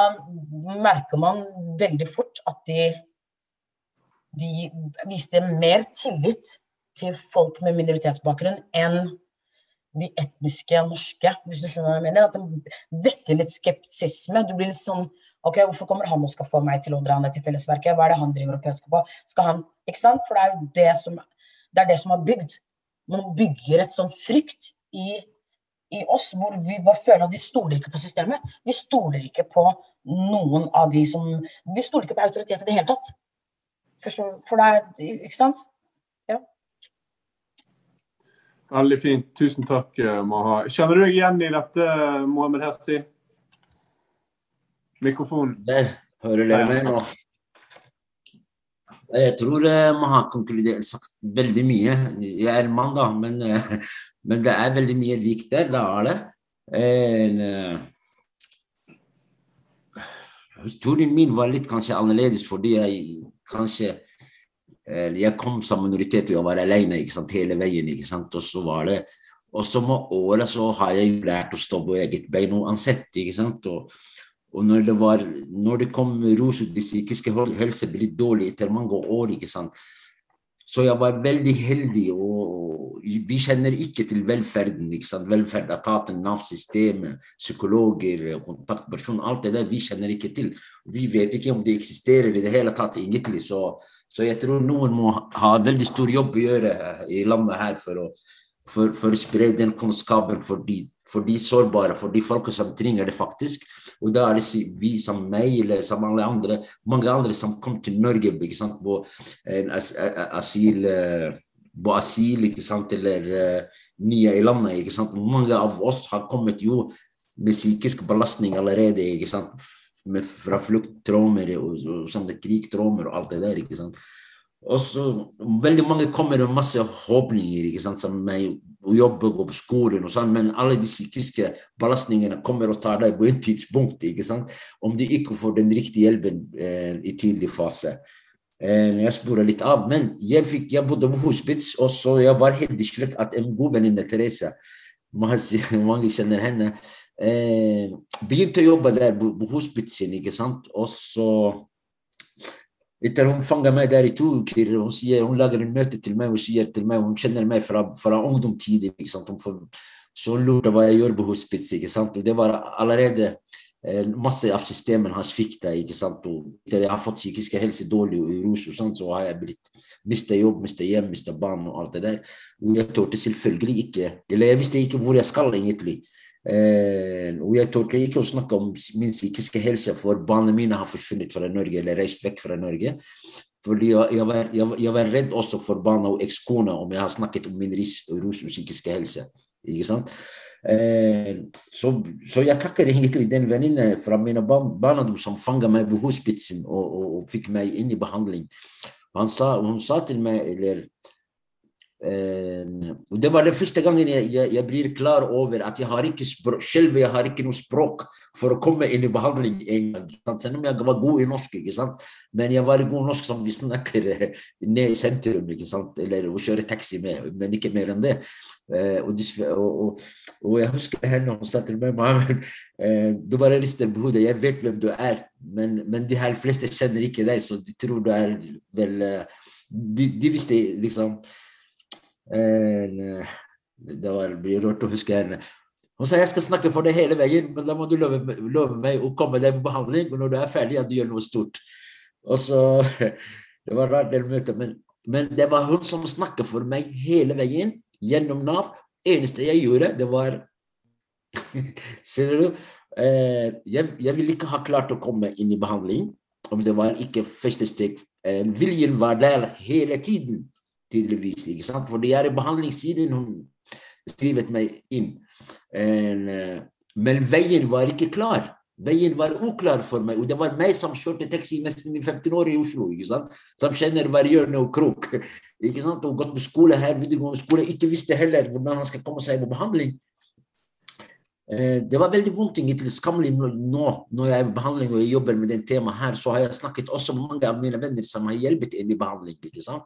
merker man veldig fort at de, de viste mer tillit til folk med minoritetsbakgrunn enn de etniske norske, hvis du skjønner hva jeg mener. At det vekker litt skepsisme. Du blir litt sånn OK, hvorfor kommer han og skal få meg til å dra ned til fellesverket? Hva er det han driver og pøsker på? Skal han Ikke sant? For det er jo det som det er det som har bygd. Man bygger et sånn frykt i, i, oss hvor vi bare føler at vi stoler ikke på systemet. Vi stoler ikke på noen av de som Vi stoler ikke på autoritet i det hele tatt. For, for det er Ikke sant? Ja. Veldig fint. Tusen takk, eh, Maha. Kjenner du deg igjen i dette, Mohammed Hersi? Mikrofonen. Der. Hører dere meg nå? Jeg tror eh, man har konkludert sagt veldig mye. Jeg er mann, da, men, eh, men, det er veldig mye likt der. Det er det. En, historien min var litt kanskje annerledes fordi jeg kanskje Jeg kom som minoritet og jeg var alene ikke sant, hele veien. ikke sant, Og så var det og så med året så har jeg lært å stå på eget bein uansett. ikke sant, og og når det, var, når det kom ros ut det psykiske helse ble dårlig etter mange år, ikke sant? Så jeg var veldig heldig, og vi kjenner ikke til velferden. ikke sant? Velferdsetaten, Nav-systemet, psykologer, kontaktpersoner, alt det der vi kjenner ikke til. Vi vet ikke om det eksisterer i det hele tatt, egentlig. Så, så jeg tror noen må ha veldig stor jobb å gjøre i landet her for å, for, for å spre den kunnskapen for de for de sårbare, for de folka som trenger det faktisk. Og da er det vi som meg, eller som alle andre, mange andre som kom til Norge ikke sant, på as, asyl, på asyl ikke sant, eller uh, nye i landet. ikke sant. Mange av oss har kommet jo med psykisk belastning allerede. ikke sant, med, fra flukttraumer og, og, og krigtraumer og alt det der. ikke sant. Og så Veldig mange kommer med masse håpninger, ikke sant, som meg, å jobbe på skolen og sånn, men alle de psykiske belastningene kommer og tar deg på et tidspunkt, ikke sant, om du ikke får den riktige hjelpen eh, i tidlig fase. Eh, jeg sporer litt av, men jeg, fikk, jeg bodde på hospits, og så jeg var heldig slik at en god venninne, Therese, mange kjenner henne, eh, begynte å jobbe der på, på hospitsen, ikke sant, og så etter hun fanga meg der i to uker, hun, sier, hun lager en møte til meg og sier til meg Hun kjenner meg fra, fra ungdomstid. Så hun lurte hva jeg gjør på hospits. det var allerede masse av systemene har svikta. Jeg har fått psykisk helse dårlig og rus, og sånt, så har jeg blitt mista jobb, mista hjem, mista barn og alt det der. Og jeg torde selvfølgelig ikke Eller jeg visste ikke hvor jeg skal, egentlig. Eh, og jeg torde ikke å snakke om min psykiske helse, for barna mine har forsvunnet fra Norge eller reist vekk fra Norge. Fordi jeg, jeg, var, jeg, jeg var, redd også for barna og ekskona om jeg har snakket om min rus og psykiske helse. Ikke sant? Eh, så, så, jeg takker egentlig den venninne fra mine barn, som fanga meg ved hospitsen og, og, og, fikk meg inn i behandling. Sa, hun sa til meg, eller Det var den første gangen jeg, jeg, jeg, blir klar over at jeg har ikke språk, selv jeg har ikke noe språk for å komme inn i behandling en gang. Selv om jeg var god i norsk, ikke sant? men jeg var god i norsk som vi snakker eh, ned i sentrum, ikke sant? eller å kjøre taxi med, men ikke mer enn det. Uh, og, og, og, jeg husker henne, hun sa til meg Mohammed, du bare rister på hodet, jeg vet hvem du er, men, men de her fleste kjenner ikke deg, så de tror du er vel de, de visste liksom Eh, det var, blir rart å huske henne. Hun sa jeg skal snakke for deg hele veien, men da må du love, love meg å komme deg på behandling. Og når du er ferdig, at du gjør noe stort. Og så, Det var rart, det møtet. Men, men det var hun som snakket for meg hele veien, gjennom Nav. eneste jeg gjorde, det var Skjønner du? Eh, jeg, jeg ville ikke ha klart å komme inn i behandling om det var ikke første steg. Eh, viljen var der hele tiden tydeligvis. ikke sant? For det er i behandlingssiden hun skrivet meg inn. Eh, men veien var ikke klar. Veien var uklar for meg, og det var meg som kjørte taxi nesten i 15 år i Oslo. ikke sant? Som kjenner hver hjørne og krok. ikke sant? Og gått på skole her, videregående skole. Ikke visste heller hvordan han skal komme seg på behandling. Eh, det var veldig vondt egentlig skammelig nå når jeg er i behandling og jeg jobber med det temaet her, så har jeg snakket også med mange av mine venner som har hjulpet inn i behandling. ikke sant?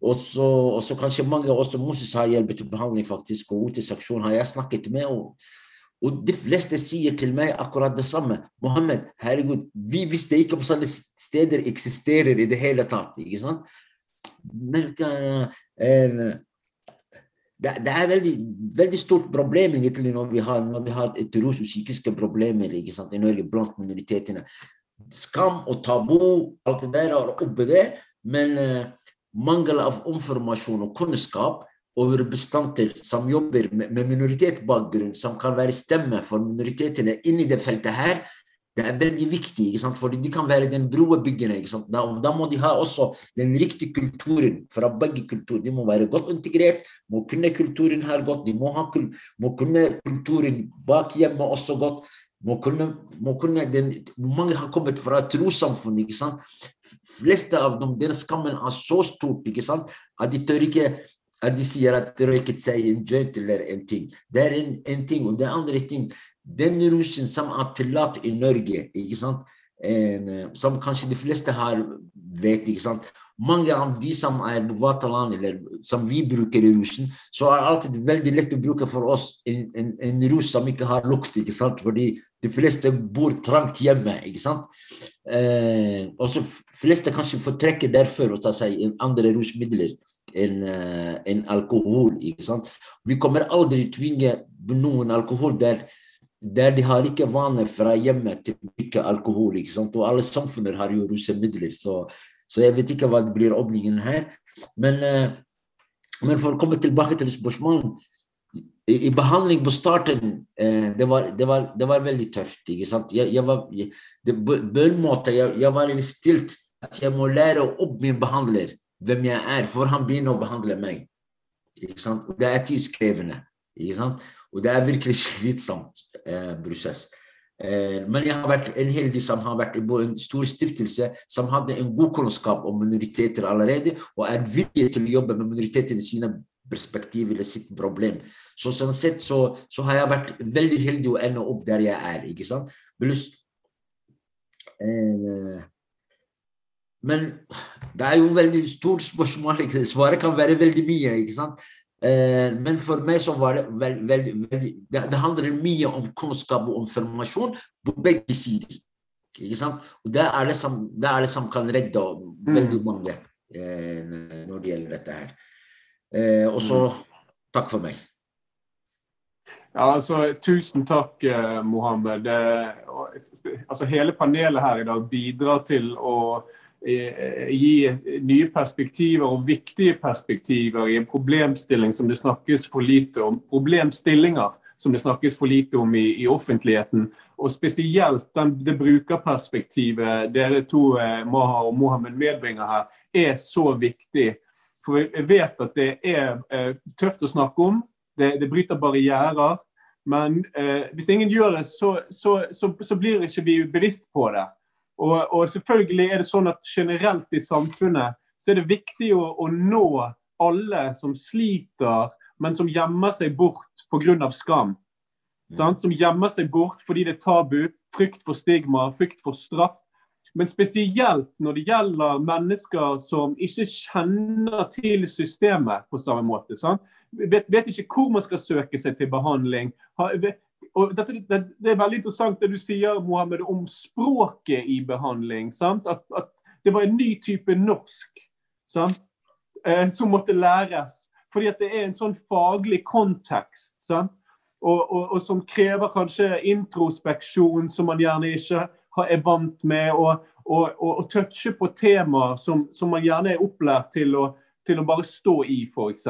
Og så, kanskje mange også Moses har hjulpet til behandling, faktisk, og OT-seksjonen har jeg snakket med. Og, og, de fleste sier til meg akkurat det samme. Mohammed, herregud, vi visste ikke om sånne steder eksisterer i det hele tatt. ikke sant? Men uh, det, det, er veldig, veldig stort problem egentlig når vi har, når vi har et rus og psykiske problemer ikke sant, i Norge blant minoritetene. Skam og tabu, alt det der er oppe der. Men uh, mangel av informasjon og kunnskap over bestandter som jobber med minoritetsbakgrunn, som kan være stemme for minoritetene inni det feltet her, det er veldig viktig, fordi de kan være den brobyggende. Da, da, må de ha også den riktige kulturen fra begge kulturer. De må være godt integrert, må kunne kulturen her godt. De må, ha, må kunne kulturen bak hjemmet også godt må kunne, må kunne den, Mange har kommet fra trossamfunn. ikke sant? fleste av dem, den skammen er så stort at de tør ikke at de sier at røyket seg en joint eller en ting. Det er en, en ting. Og det andre ting, den rusen som er tillatt i Norge, ikke sant? En, som kanskje de fleste har vet, ikke sant? Mange av de som er Vataland, eller som vi bruker i rusen, så er det alltid veldig lett å bruke for oss en, en, en rus som ikke har lukt. ikke sant? Fordi de fleste bor trangt hjemme. ikke sant? Eh, og så fleste kanskje fortrekker derfor å ta seg andre rusmidler enn uh, en alkohol. ikke sant? Vi kommer aldri tvinge noen alkohol der, der de har ikke vane fra hjemmet til å drikke alkohol. ikke sant? Og alle samfunner har jo rusmidler. Så, så, jeg vet ikke hva blir åpningen her. Men, uh, men for å komme tilbake til spørsmålet i, i behandling på starten, eh, det, var, det, var, det, var, veldig tøft. ikke sant? Jeg, jeg var, jeg, det, måte, jeg, jeg var innstilt at jeg må lære opp min behandler hvem jeg er, for han begynner å behandle meg. Ikke sant? Og det er tidskrevende. Ikke sant? Og det er virkelig slitsomt eh, prosess. Eh, men jeg har vært en heldig som har vært på en stor stiftelse som hadde en god kunnskap om minoriteter allerede, og er villig til å jobbe med minoritetene i sine perspektiv eller sitt problem. Så sånn sett så, så, har jeg vært veldig heldig å ende opp der jeg er. ikke sant? Plus, eh, men det er jo veldig stort spørsmål. Svaret kan være veldig mye. ikke sant? Eh, men for meg så var det veldig, veldig, veldig det, handler mye om kunnskap og informasjon på begge sider. ikke sant? Og det er det som, det er det som kan redde veldig mm. mange eh, når det gjelder dette her. Eh, og så mm. takk for meg. Ja, altså, Tusen takk, eh, Mohammed. Det, altså, hele panelet her i dag bidrar til å gi nye perspektiver og viktige perspektiver i en problemstilling som det snakkes for lite om. Problemstillinger som det snakkes for lite om i, i offentligheten. Og spesielt den, det brukerperspektivet dere to, eh, Maha og Mohammed, medbringer her, er så viktig for jeg vet at det er eh, tøft å snakke om. Det, det bryter barrierer. Men eh, hvis ingen gjør det, så, så, så, så, blir ikke vi bevisst på det. Og, og, selvfølgelig er det sånn at generelt i samfunnet så er det viktig å, å nå alle som sliter, men som gjemmer seg bort pga. skam. Mm. Som gjemmer seg bort fordi det er tabu, frykt for stigma, frykt for straff. Men spesielt når det gjelder mennesker som ikke kjenner til systemet på samme måte. Vet, vet, ikke hvor man skal søke seg til behandling. Og dette, det, det, er veldig interessant det du sier Mohammed, om språket i behandling. At, at, det var en ny type norsk eh, som måtte læres. Fordi at det er en sånn faglig kontekst. Og, og, og, som krever kanskje introspeksjon som man gjerne ikke er vant med, og, og, touche på temaer som, som, man gjerne er opplært til å, til å bare stå i, f.eks.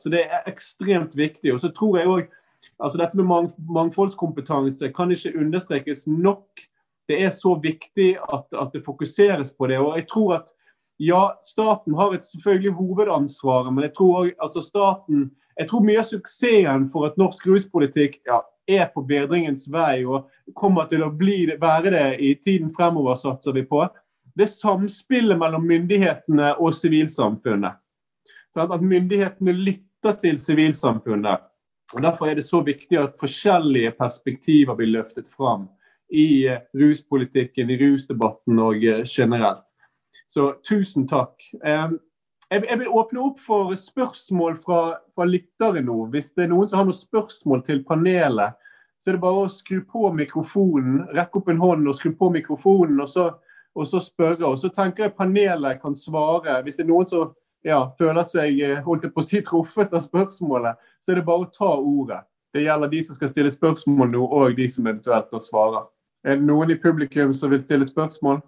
Så det er ekstremt viktig. Og så tror jeg også, altså Dette med mang, mangfoldskompetanse kan ikke understrekes nok. Det er så viktig at, at, det fokuseres på det. og jeg tror at ja, staten har et selvfølgelig hovedansvar, men jeg tror, altså staten, jeg tror mye av suksessen for at norsk ruspolitikk ja, er på bedringens vei og kommer til å bli, være det i tiden fremover, satser vi på. Det samspillet mellom myndighetene og sivilsamfunnet. Sånn at myndighetene lytter til sivilsamfunnet. Og Derfor er det så viktig at forskjellige perspektiver blir løftet fram i eh, ruspolitikken, i rusdebatten og eh, generelt. Så tusen takk. Jeg vil åpne opp for spørsmål fra, fra lyttere nå. Hvis det er noen som har noen spørsmål til panelet, så er det bare å skru på mikrofonen, rekke opp en hånd og skru på mikrofonen, og så, og så spørre. Og så tenker jeg panelet kan svare. Hvis det er noen som ja, føler seg holdt holdt på å si, truffet av spørsmålet, så er det bare å ta ordet. Det gjelder de som skal stille spørsmål nå, og de som eventuelt svarer. Er det noen i publikum som vil stille spørsmål?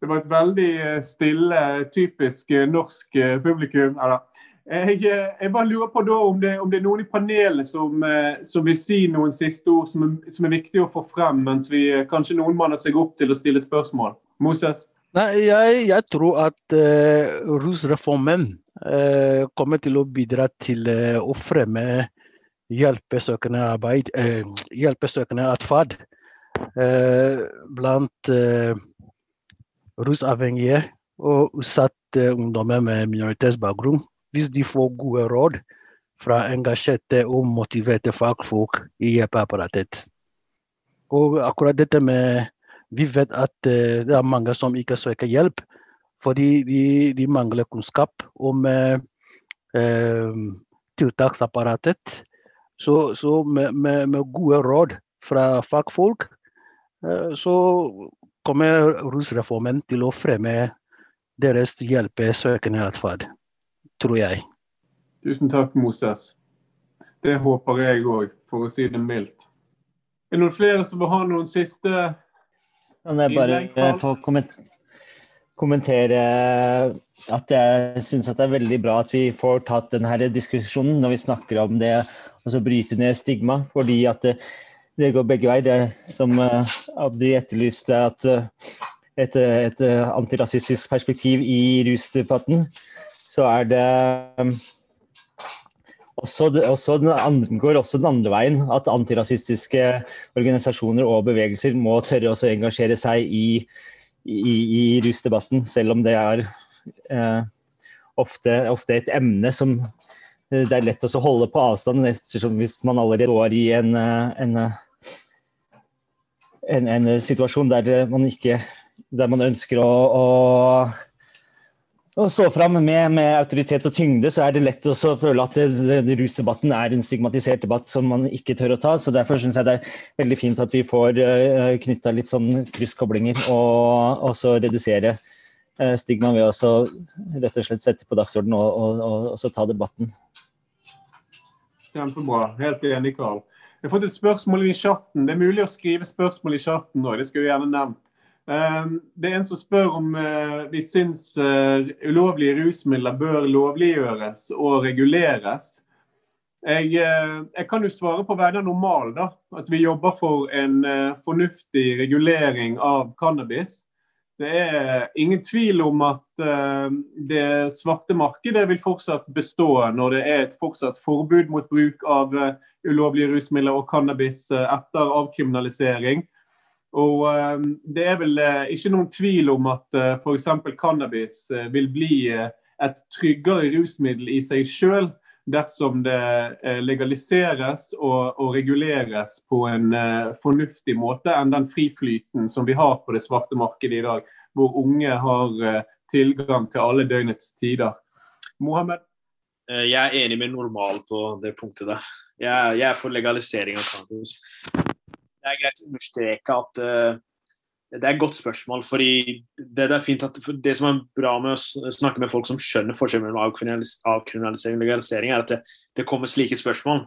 Det var et veldig eh, stille, typisk eh, norsk eh, publikum. Jeg, jeg, bare lurer på da om det, om det er noen i panelet som, som, vil si noen siste ord som som er viktig å få frem, mens vi kanskje noen manner seg opp til å stille spørsmål. Moses? Nei, jeg, jeg tror at uh, rusreformen uh, kommer til å bidra til uh, å fremme hjelpesøkende arbeid, hjelpesøkende atferd blant rusavhengige og utsatte ungdommer med minoritetsbakgrunn, hvis de får gode råd fra engasjerte og motiverte fagfolk i hjelpeapparatet. Og akkurat dette med Vi vet at eh, det er mange som ikke søker hjelp fordi de, de mangler kunnskap om eh, tiltaksapparatet. Så, så med, med, med, gode råd fra fagfolk, så kommer rusreformen til å fremme deres hjelpesøkende atferd, tror jeg. Tusen takk, Moses. Det håper jeg òg, for å si det mildt. Er det noen flere som vil ha noen siste Kan jeg bare få kommentere at jeg syns det er veldig bra at vi får tatt denne diskusjonen når vi snakker om det og så bryte ned stigma. Fordi at det, det går begge veier. Det som uh, Abdi etterlyste, at et, et antirasistisk perspektiv i rusdebatten, så er det også, også den, går også den andre veien. At antirasistiske organisasjoner og bevegelser må tørre å engasjere seg i, i, i rusdebatten, selv om det er eh, ofte, ofte, et emne som eh, det er lett å holde på avstand, ettersom hvis man allerede går i en, eh, en, en, en situasjon der man, ikke, der man ønsker å, å å stå fram med, med, autoritet og tyngde, så er det lett å føle at det, det, rusdebatten er en stigmatisert debatt som man ikke tør å ta. så Derfor syns jeg det er veldig fint at vi får uh, eh, knytta litt sånn krysskoblinger og også redusere uh, stigma ved å rett og slett sette på dagsordenen og, og, og, og ta debatten. Kjempebra. Helt enig, Karl. Jeg har fått et spørsmål i chatten. Det er mulig å skrive spørsmål i chatten nå, det skulle vi gjerne nevnt. Ehm, det er en som spør om eh, vi syns eh, ulovlige rusmidler bør lovliggjøres og reguleres. Jeg, eh, jeg, kan jo svare på vegne av Normal da, at vi jobber for en fornuftig regulering av cannabis. Det er ingen tvil om at det svarte markedet vil fortsatt bestå når det er et fortsatt forbud mot bruk av ulovlige rusmidler og cannabis etter avkriminalisering. Og eh, Det er vel eh, ikke noen tvil om at uh, f.eks. cannabis vil bli et tryggere rusmiddel i seg selv dersom det legaliseres og, og reguleres på en fornuftig måte enn den friflyten som vi har på det svarte markedet i dag, hvor unge har tilgang til alle døgnets tider. Mohammed? Jeg er enig med Normal på det punktet der. Jeg, jeg er for legalisering av cannabis det er greit å understreke at uh, det er et godt spørsmål. fordi det, det, er at det som er bra med å snakke med folk som skjønner forskjellen mellom avkriminalisering og legalisering, er at det, det kommer slike spørsmål.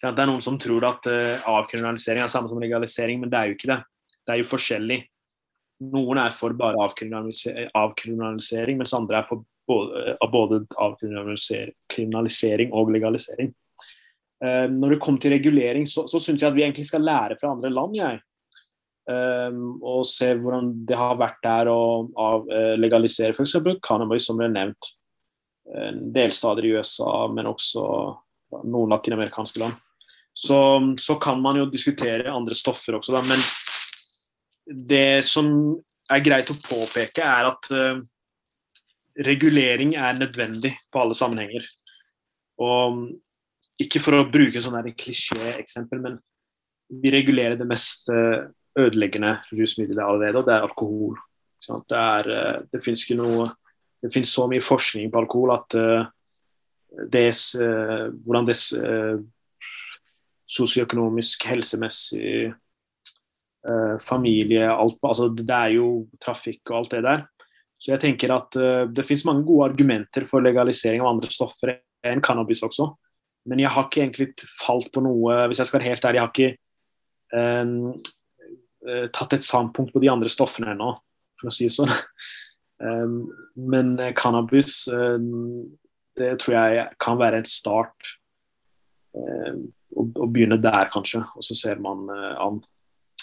Så det er noen som tror at uh, avkriminalisering er samme som legalisering, men det er jo ikke det. Det er jo forskjellig. Noen er for bare avkriminalisering, mens andre er for både, både avkriminalisering og legalisering. Uh, når det kommer til regulering, så, så syns jeg at vi egentlig skal lære fra andre land. jeg. Um, og se hvordan det har vært der å av, uh, legalisere f.eks. cannabis, som ble nevnt. Uh, delstater i USA, men også noen latinamerikanske land. Så, så, kan man jo diskutere andre stoffer også, da. Men det som er greit å påpeke, er at uh, regulering er nødvendig på alle sammenhenger. Og ikke for å bruke sånn klisjé-eksempel, men vi regulerer det mest eh, ødeleggende rusmiddelet allerede, og det er alkohol. Det, er, eh, det finnes ikke noe Det finnes så mye forskning på alkohol at uh, des, hvordan det uh, sosioøkonomisk, helsemessig, familie alt, altså Det er jo trafikk og alt det der. Så jeg tenker at det finnes mange gode argumenter for legalisering av andre stoffer enn cannabis også. Men jeg har ikke egentlig falt på noe Hvis jeg skal være helt ærlig, jeg har ikke um, tatt et standpunkt på de andre stoffene ennå, for å si det sånn. Um, men cannabis, um, det tror jeg kan være en start. Å, å, begynne der, kanskje, og så ser man uh, an.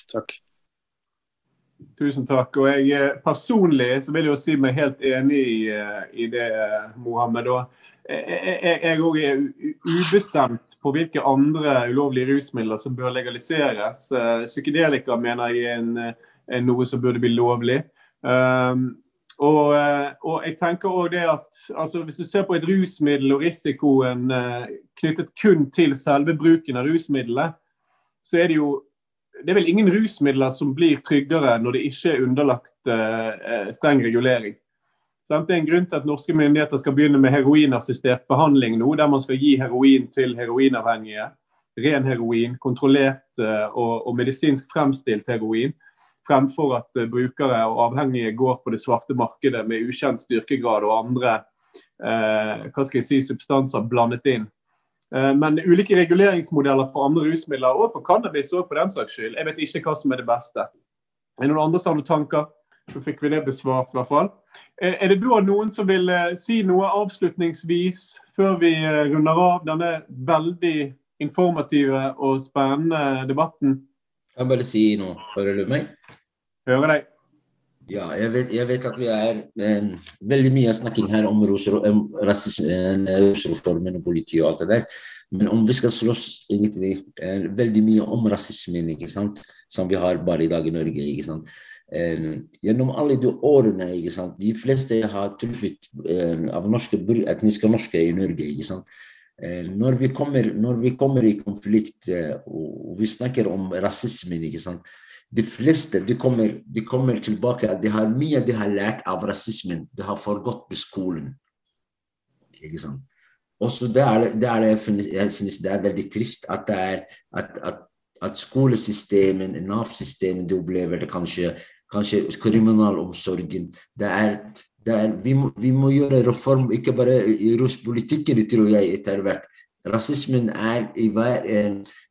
Takk. Tusen takk. Og jeg personlig så vil jeg jo si meg helt enig i, i det, Mohammed. Og jeg òg er ubestemt på hvilke andre ulovlige rusmidler som bør legaliseres. Eh, psykedelika mener jeg er, er noe som burde bli lovlig. Um, og, eh, og, jeg tenker også det at altså, Hvis du ser på et rusmiddel og risikoen knyttet kun til selve bruken av rusmiddelet, så er det jo det er vel ingen rusmidler som blir tryggere når det ikke er underlagt streng regulering. Det er en grunn til at norske myndigheter skal begynne med heroinassistert behandling nå, der man skal gi heroin til heroinavhengige. Ren heroin, kontrollert eh, og, medisinsk fremstilt heroin. Fremfor at uh, brukere og avhengige går på det svarte markedet med ukjent styrkegrad og andre eh, hva skal jeg si, substanser blandet inn. Eh, men ulike reguleringsmodeller for andre rusmidler og for cannabis og for den saks skyld. Jeg vet ikke hva som er det beste. Er det noen andre som har noen tanker? Så fikk vi det besvart, i hvert fall. Er det da noen som vil eh, si noe avslutningsvis før vi eh, runder av denne veldig informative og spennende debatten? Jeg kan bare si noe. Hører du meg? Hører deg. Ja, jeg vet, jeg vet, at vi er eh, veldig mye snakking her om rusreformen eh, og politiet og alt det der. Men om vi skal slåss egentlig eh, veldig mye om rasismen, ikke sant? som vi har bare i dag i Norge. ikke sant? Eh, gjennom alle de årene ikke sant? De fleste har truffet eh, av norske, etniske norske i Norge. ikke sant? Eh, når, vi kommer, når vi kommer i konflikt og vi snakker om rasismen ikke sant? De fleste de kommer, de kommer tilbake at de har mye de har lært av rasismen. De har forgått på skolen. Ikke sant? Også det er, det er, jeg synes det er veldig trist at, det er, at, at, at skolesystemet, Nav-systemet, de opplever det kanskje kanskje kriminalomsorgen. Det er, det er, vi, må, vi, må, gjøre reform, ikke bare i ruspolitikken, tror jeg, etter hvert. Rasismen er i hver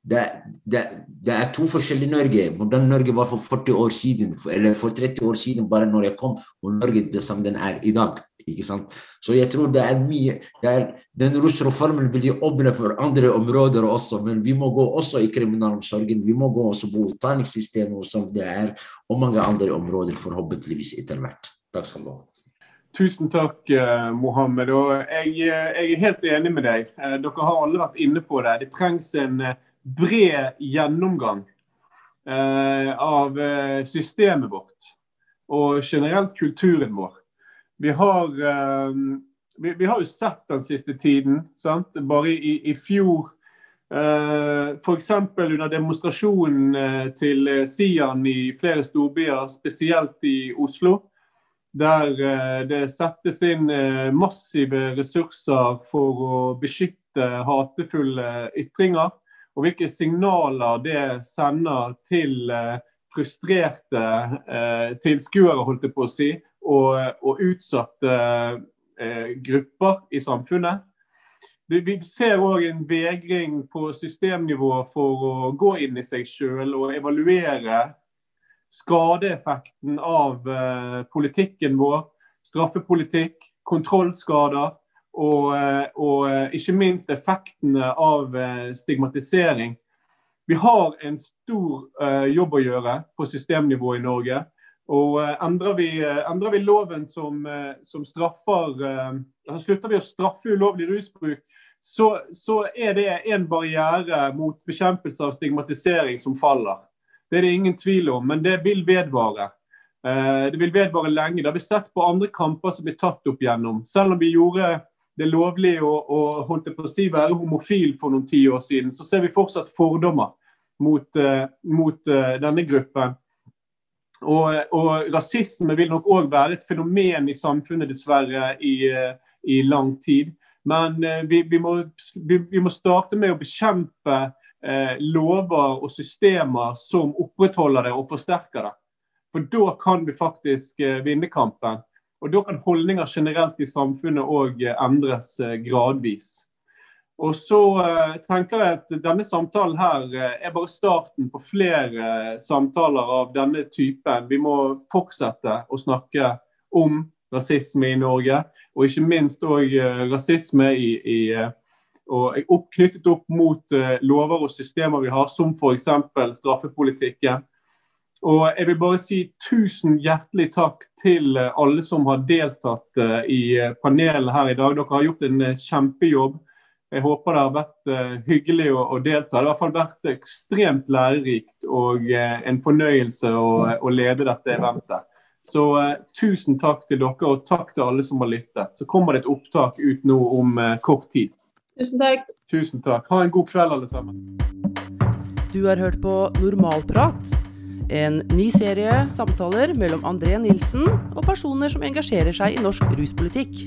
det, det, det, er to forskjellige Norge. Hvordan Norge var for 40 år siden, eller for 30 år siden, bare når jeg kom, og Norge det som den er i dag. Ikke sant? Så jeg tror det er mye det er, Den rusreformen vil jo åpne for andre områder også, men vi må gå også i kriminalomsorgen. Vi må gå også på utdanningssystemet som det er, og mange andre områder, forhåpentligvis etter hvert. Takk skal du ha. Tusen takk, eh, Mohammed. Og jeg, eh, jeg, er helt enig med deg. Eh, dere har alle vært inne på det. Det trengs en bred gjennomgang av systemet vårt og generelt kulturen vår. Vi har, vi, vi har jo sett den siste tiden. Sant? Bare i, i fjor Uh, F.eks. under demonstrasjonen til Sian i flere storbyer, spesielt i Oslo der eh, det settes inn eh, massive ressurser for å beskytte hatefulle ytringer. Og hvilke signaler det sender til eh, frustrerte tilskuere, holdt jeg på å si, og, og utsatte grupper i samfunnet. Vi ser òg en vegring på systemnivå for å gå inn i seg sjøl og evaluere skadeeffekten av eh, politikken vår, straffepolitikk, kontrollskader og, eh, og, eh, ikke minst effektene av stigmatisering. Vi har en stor jobb å gjøre på systemnivå i Norge. Og endrer vi, endrer vi loven som, som straffer altså Slutter vi å straffe ulovlig rusbruk, så, så er det en barriere mot bekjempelse av stigmatisering som faller. Det er det ingen tvil om, men det vil vedvare. Eh, det vil vedvare lenge. Det har vi sett på andre kamper som blir tatt opp gjennom. Selv om vi gjorde det lovlig å, å holdt på å si, være homofil for noen ti år siden, så ser vi fortsatt fordommer mot, mot denne gruppen. Og, og, rasisme vil nok òg være et fenomen i samfunnet, dessverre, i, i lang tid. Men vi, vi, må, vi, vi, må, starte med å bekjempe eh, lover og systemer som opprettholder det og forsterker det. For da kan vi faktisk eh, vinne kampen. Og da kan holdninger generelt i samfunnet òg eh, endres eh, gradvis. Og så eh, tenker jeg at denne samtalen her eh, er bare starten på flere samtaler av denne typen. Vi må fortsette å snakke om rasisme i Norge, og ikke minst òg rasisme i, i og opp, knyttet opp mot lover og systemer vi har, som f.eks. straffepolitikken. Og jeg vil bare si tusen hjertelig takk til alle som har deltatt i panelet her i dag. Dere har gjort en kjempejobb. Jeg håper det har vært hyggelig å, å, delta. Det har i hvert fall vært ekstremt lærerikt og en fornøyelse å, å lede dette eventet. Så tusen takk til dere, og takk til alle som har lyttet. Så kommer det et opptak ut nå om kort tid. Tusen takk. Tusen takk. Ha en god kveld, alle sammen. Du har hørt på Normalprat, En ny serie samtaler mellom André Nilsen og personer som engasjerer seg i norsk ruspolitikk.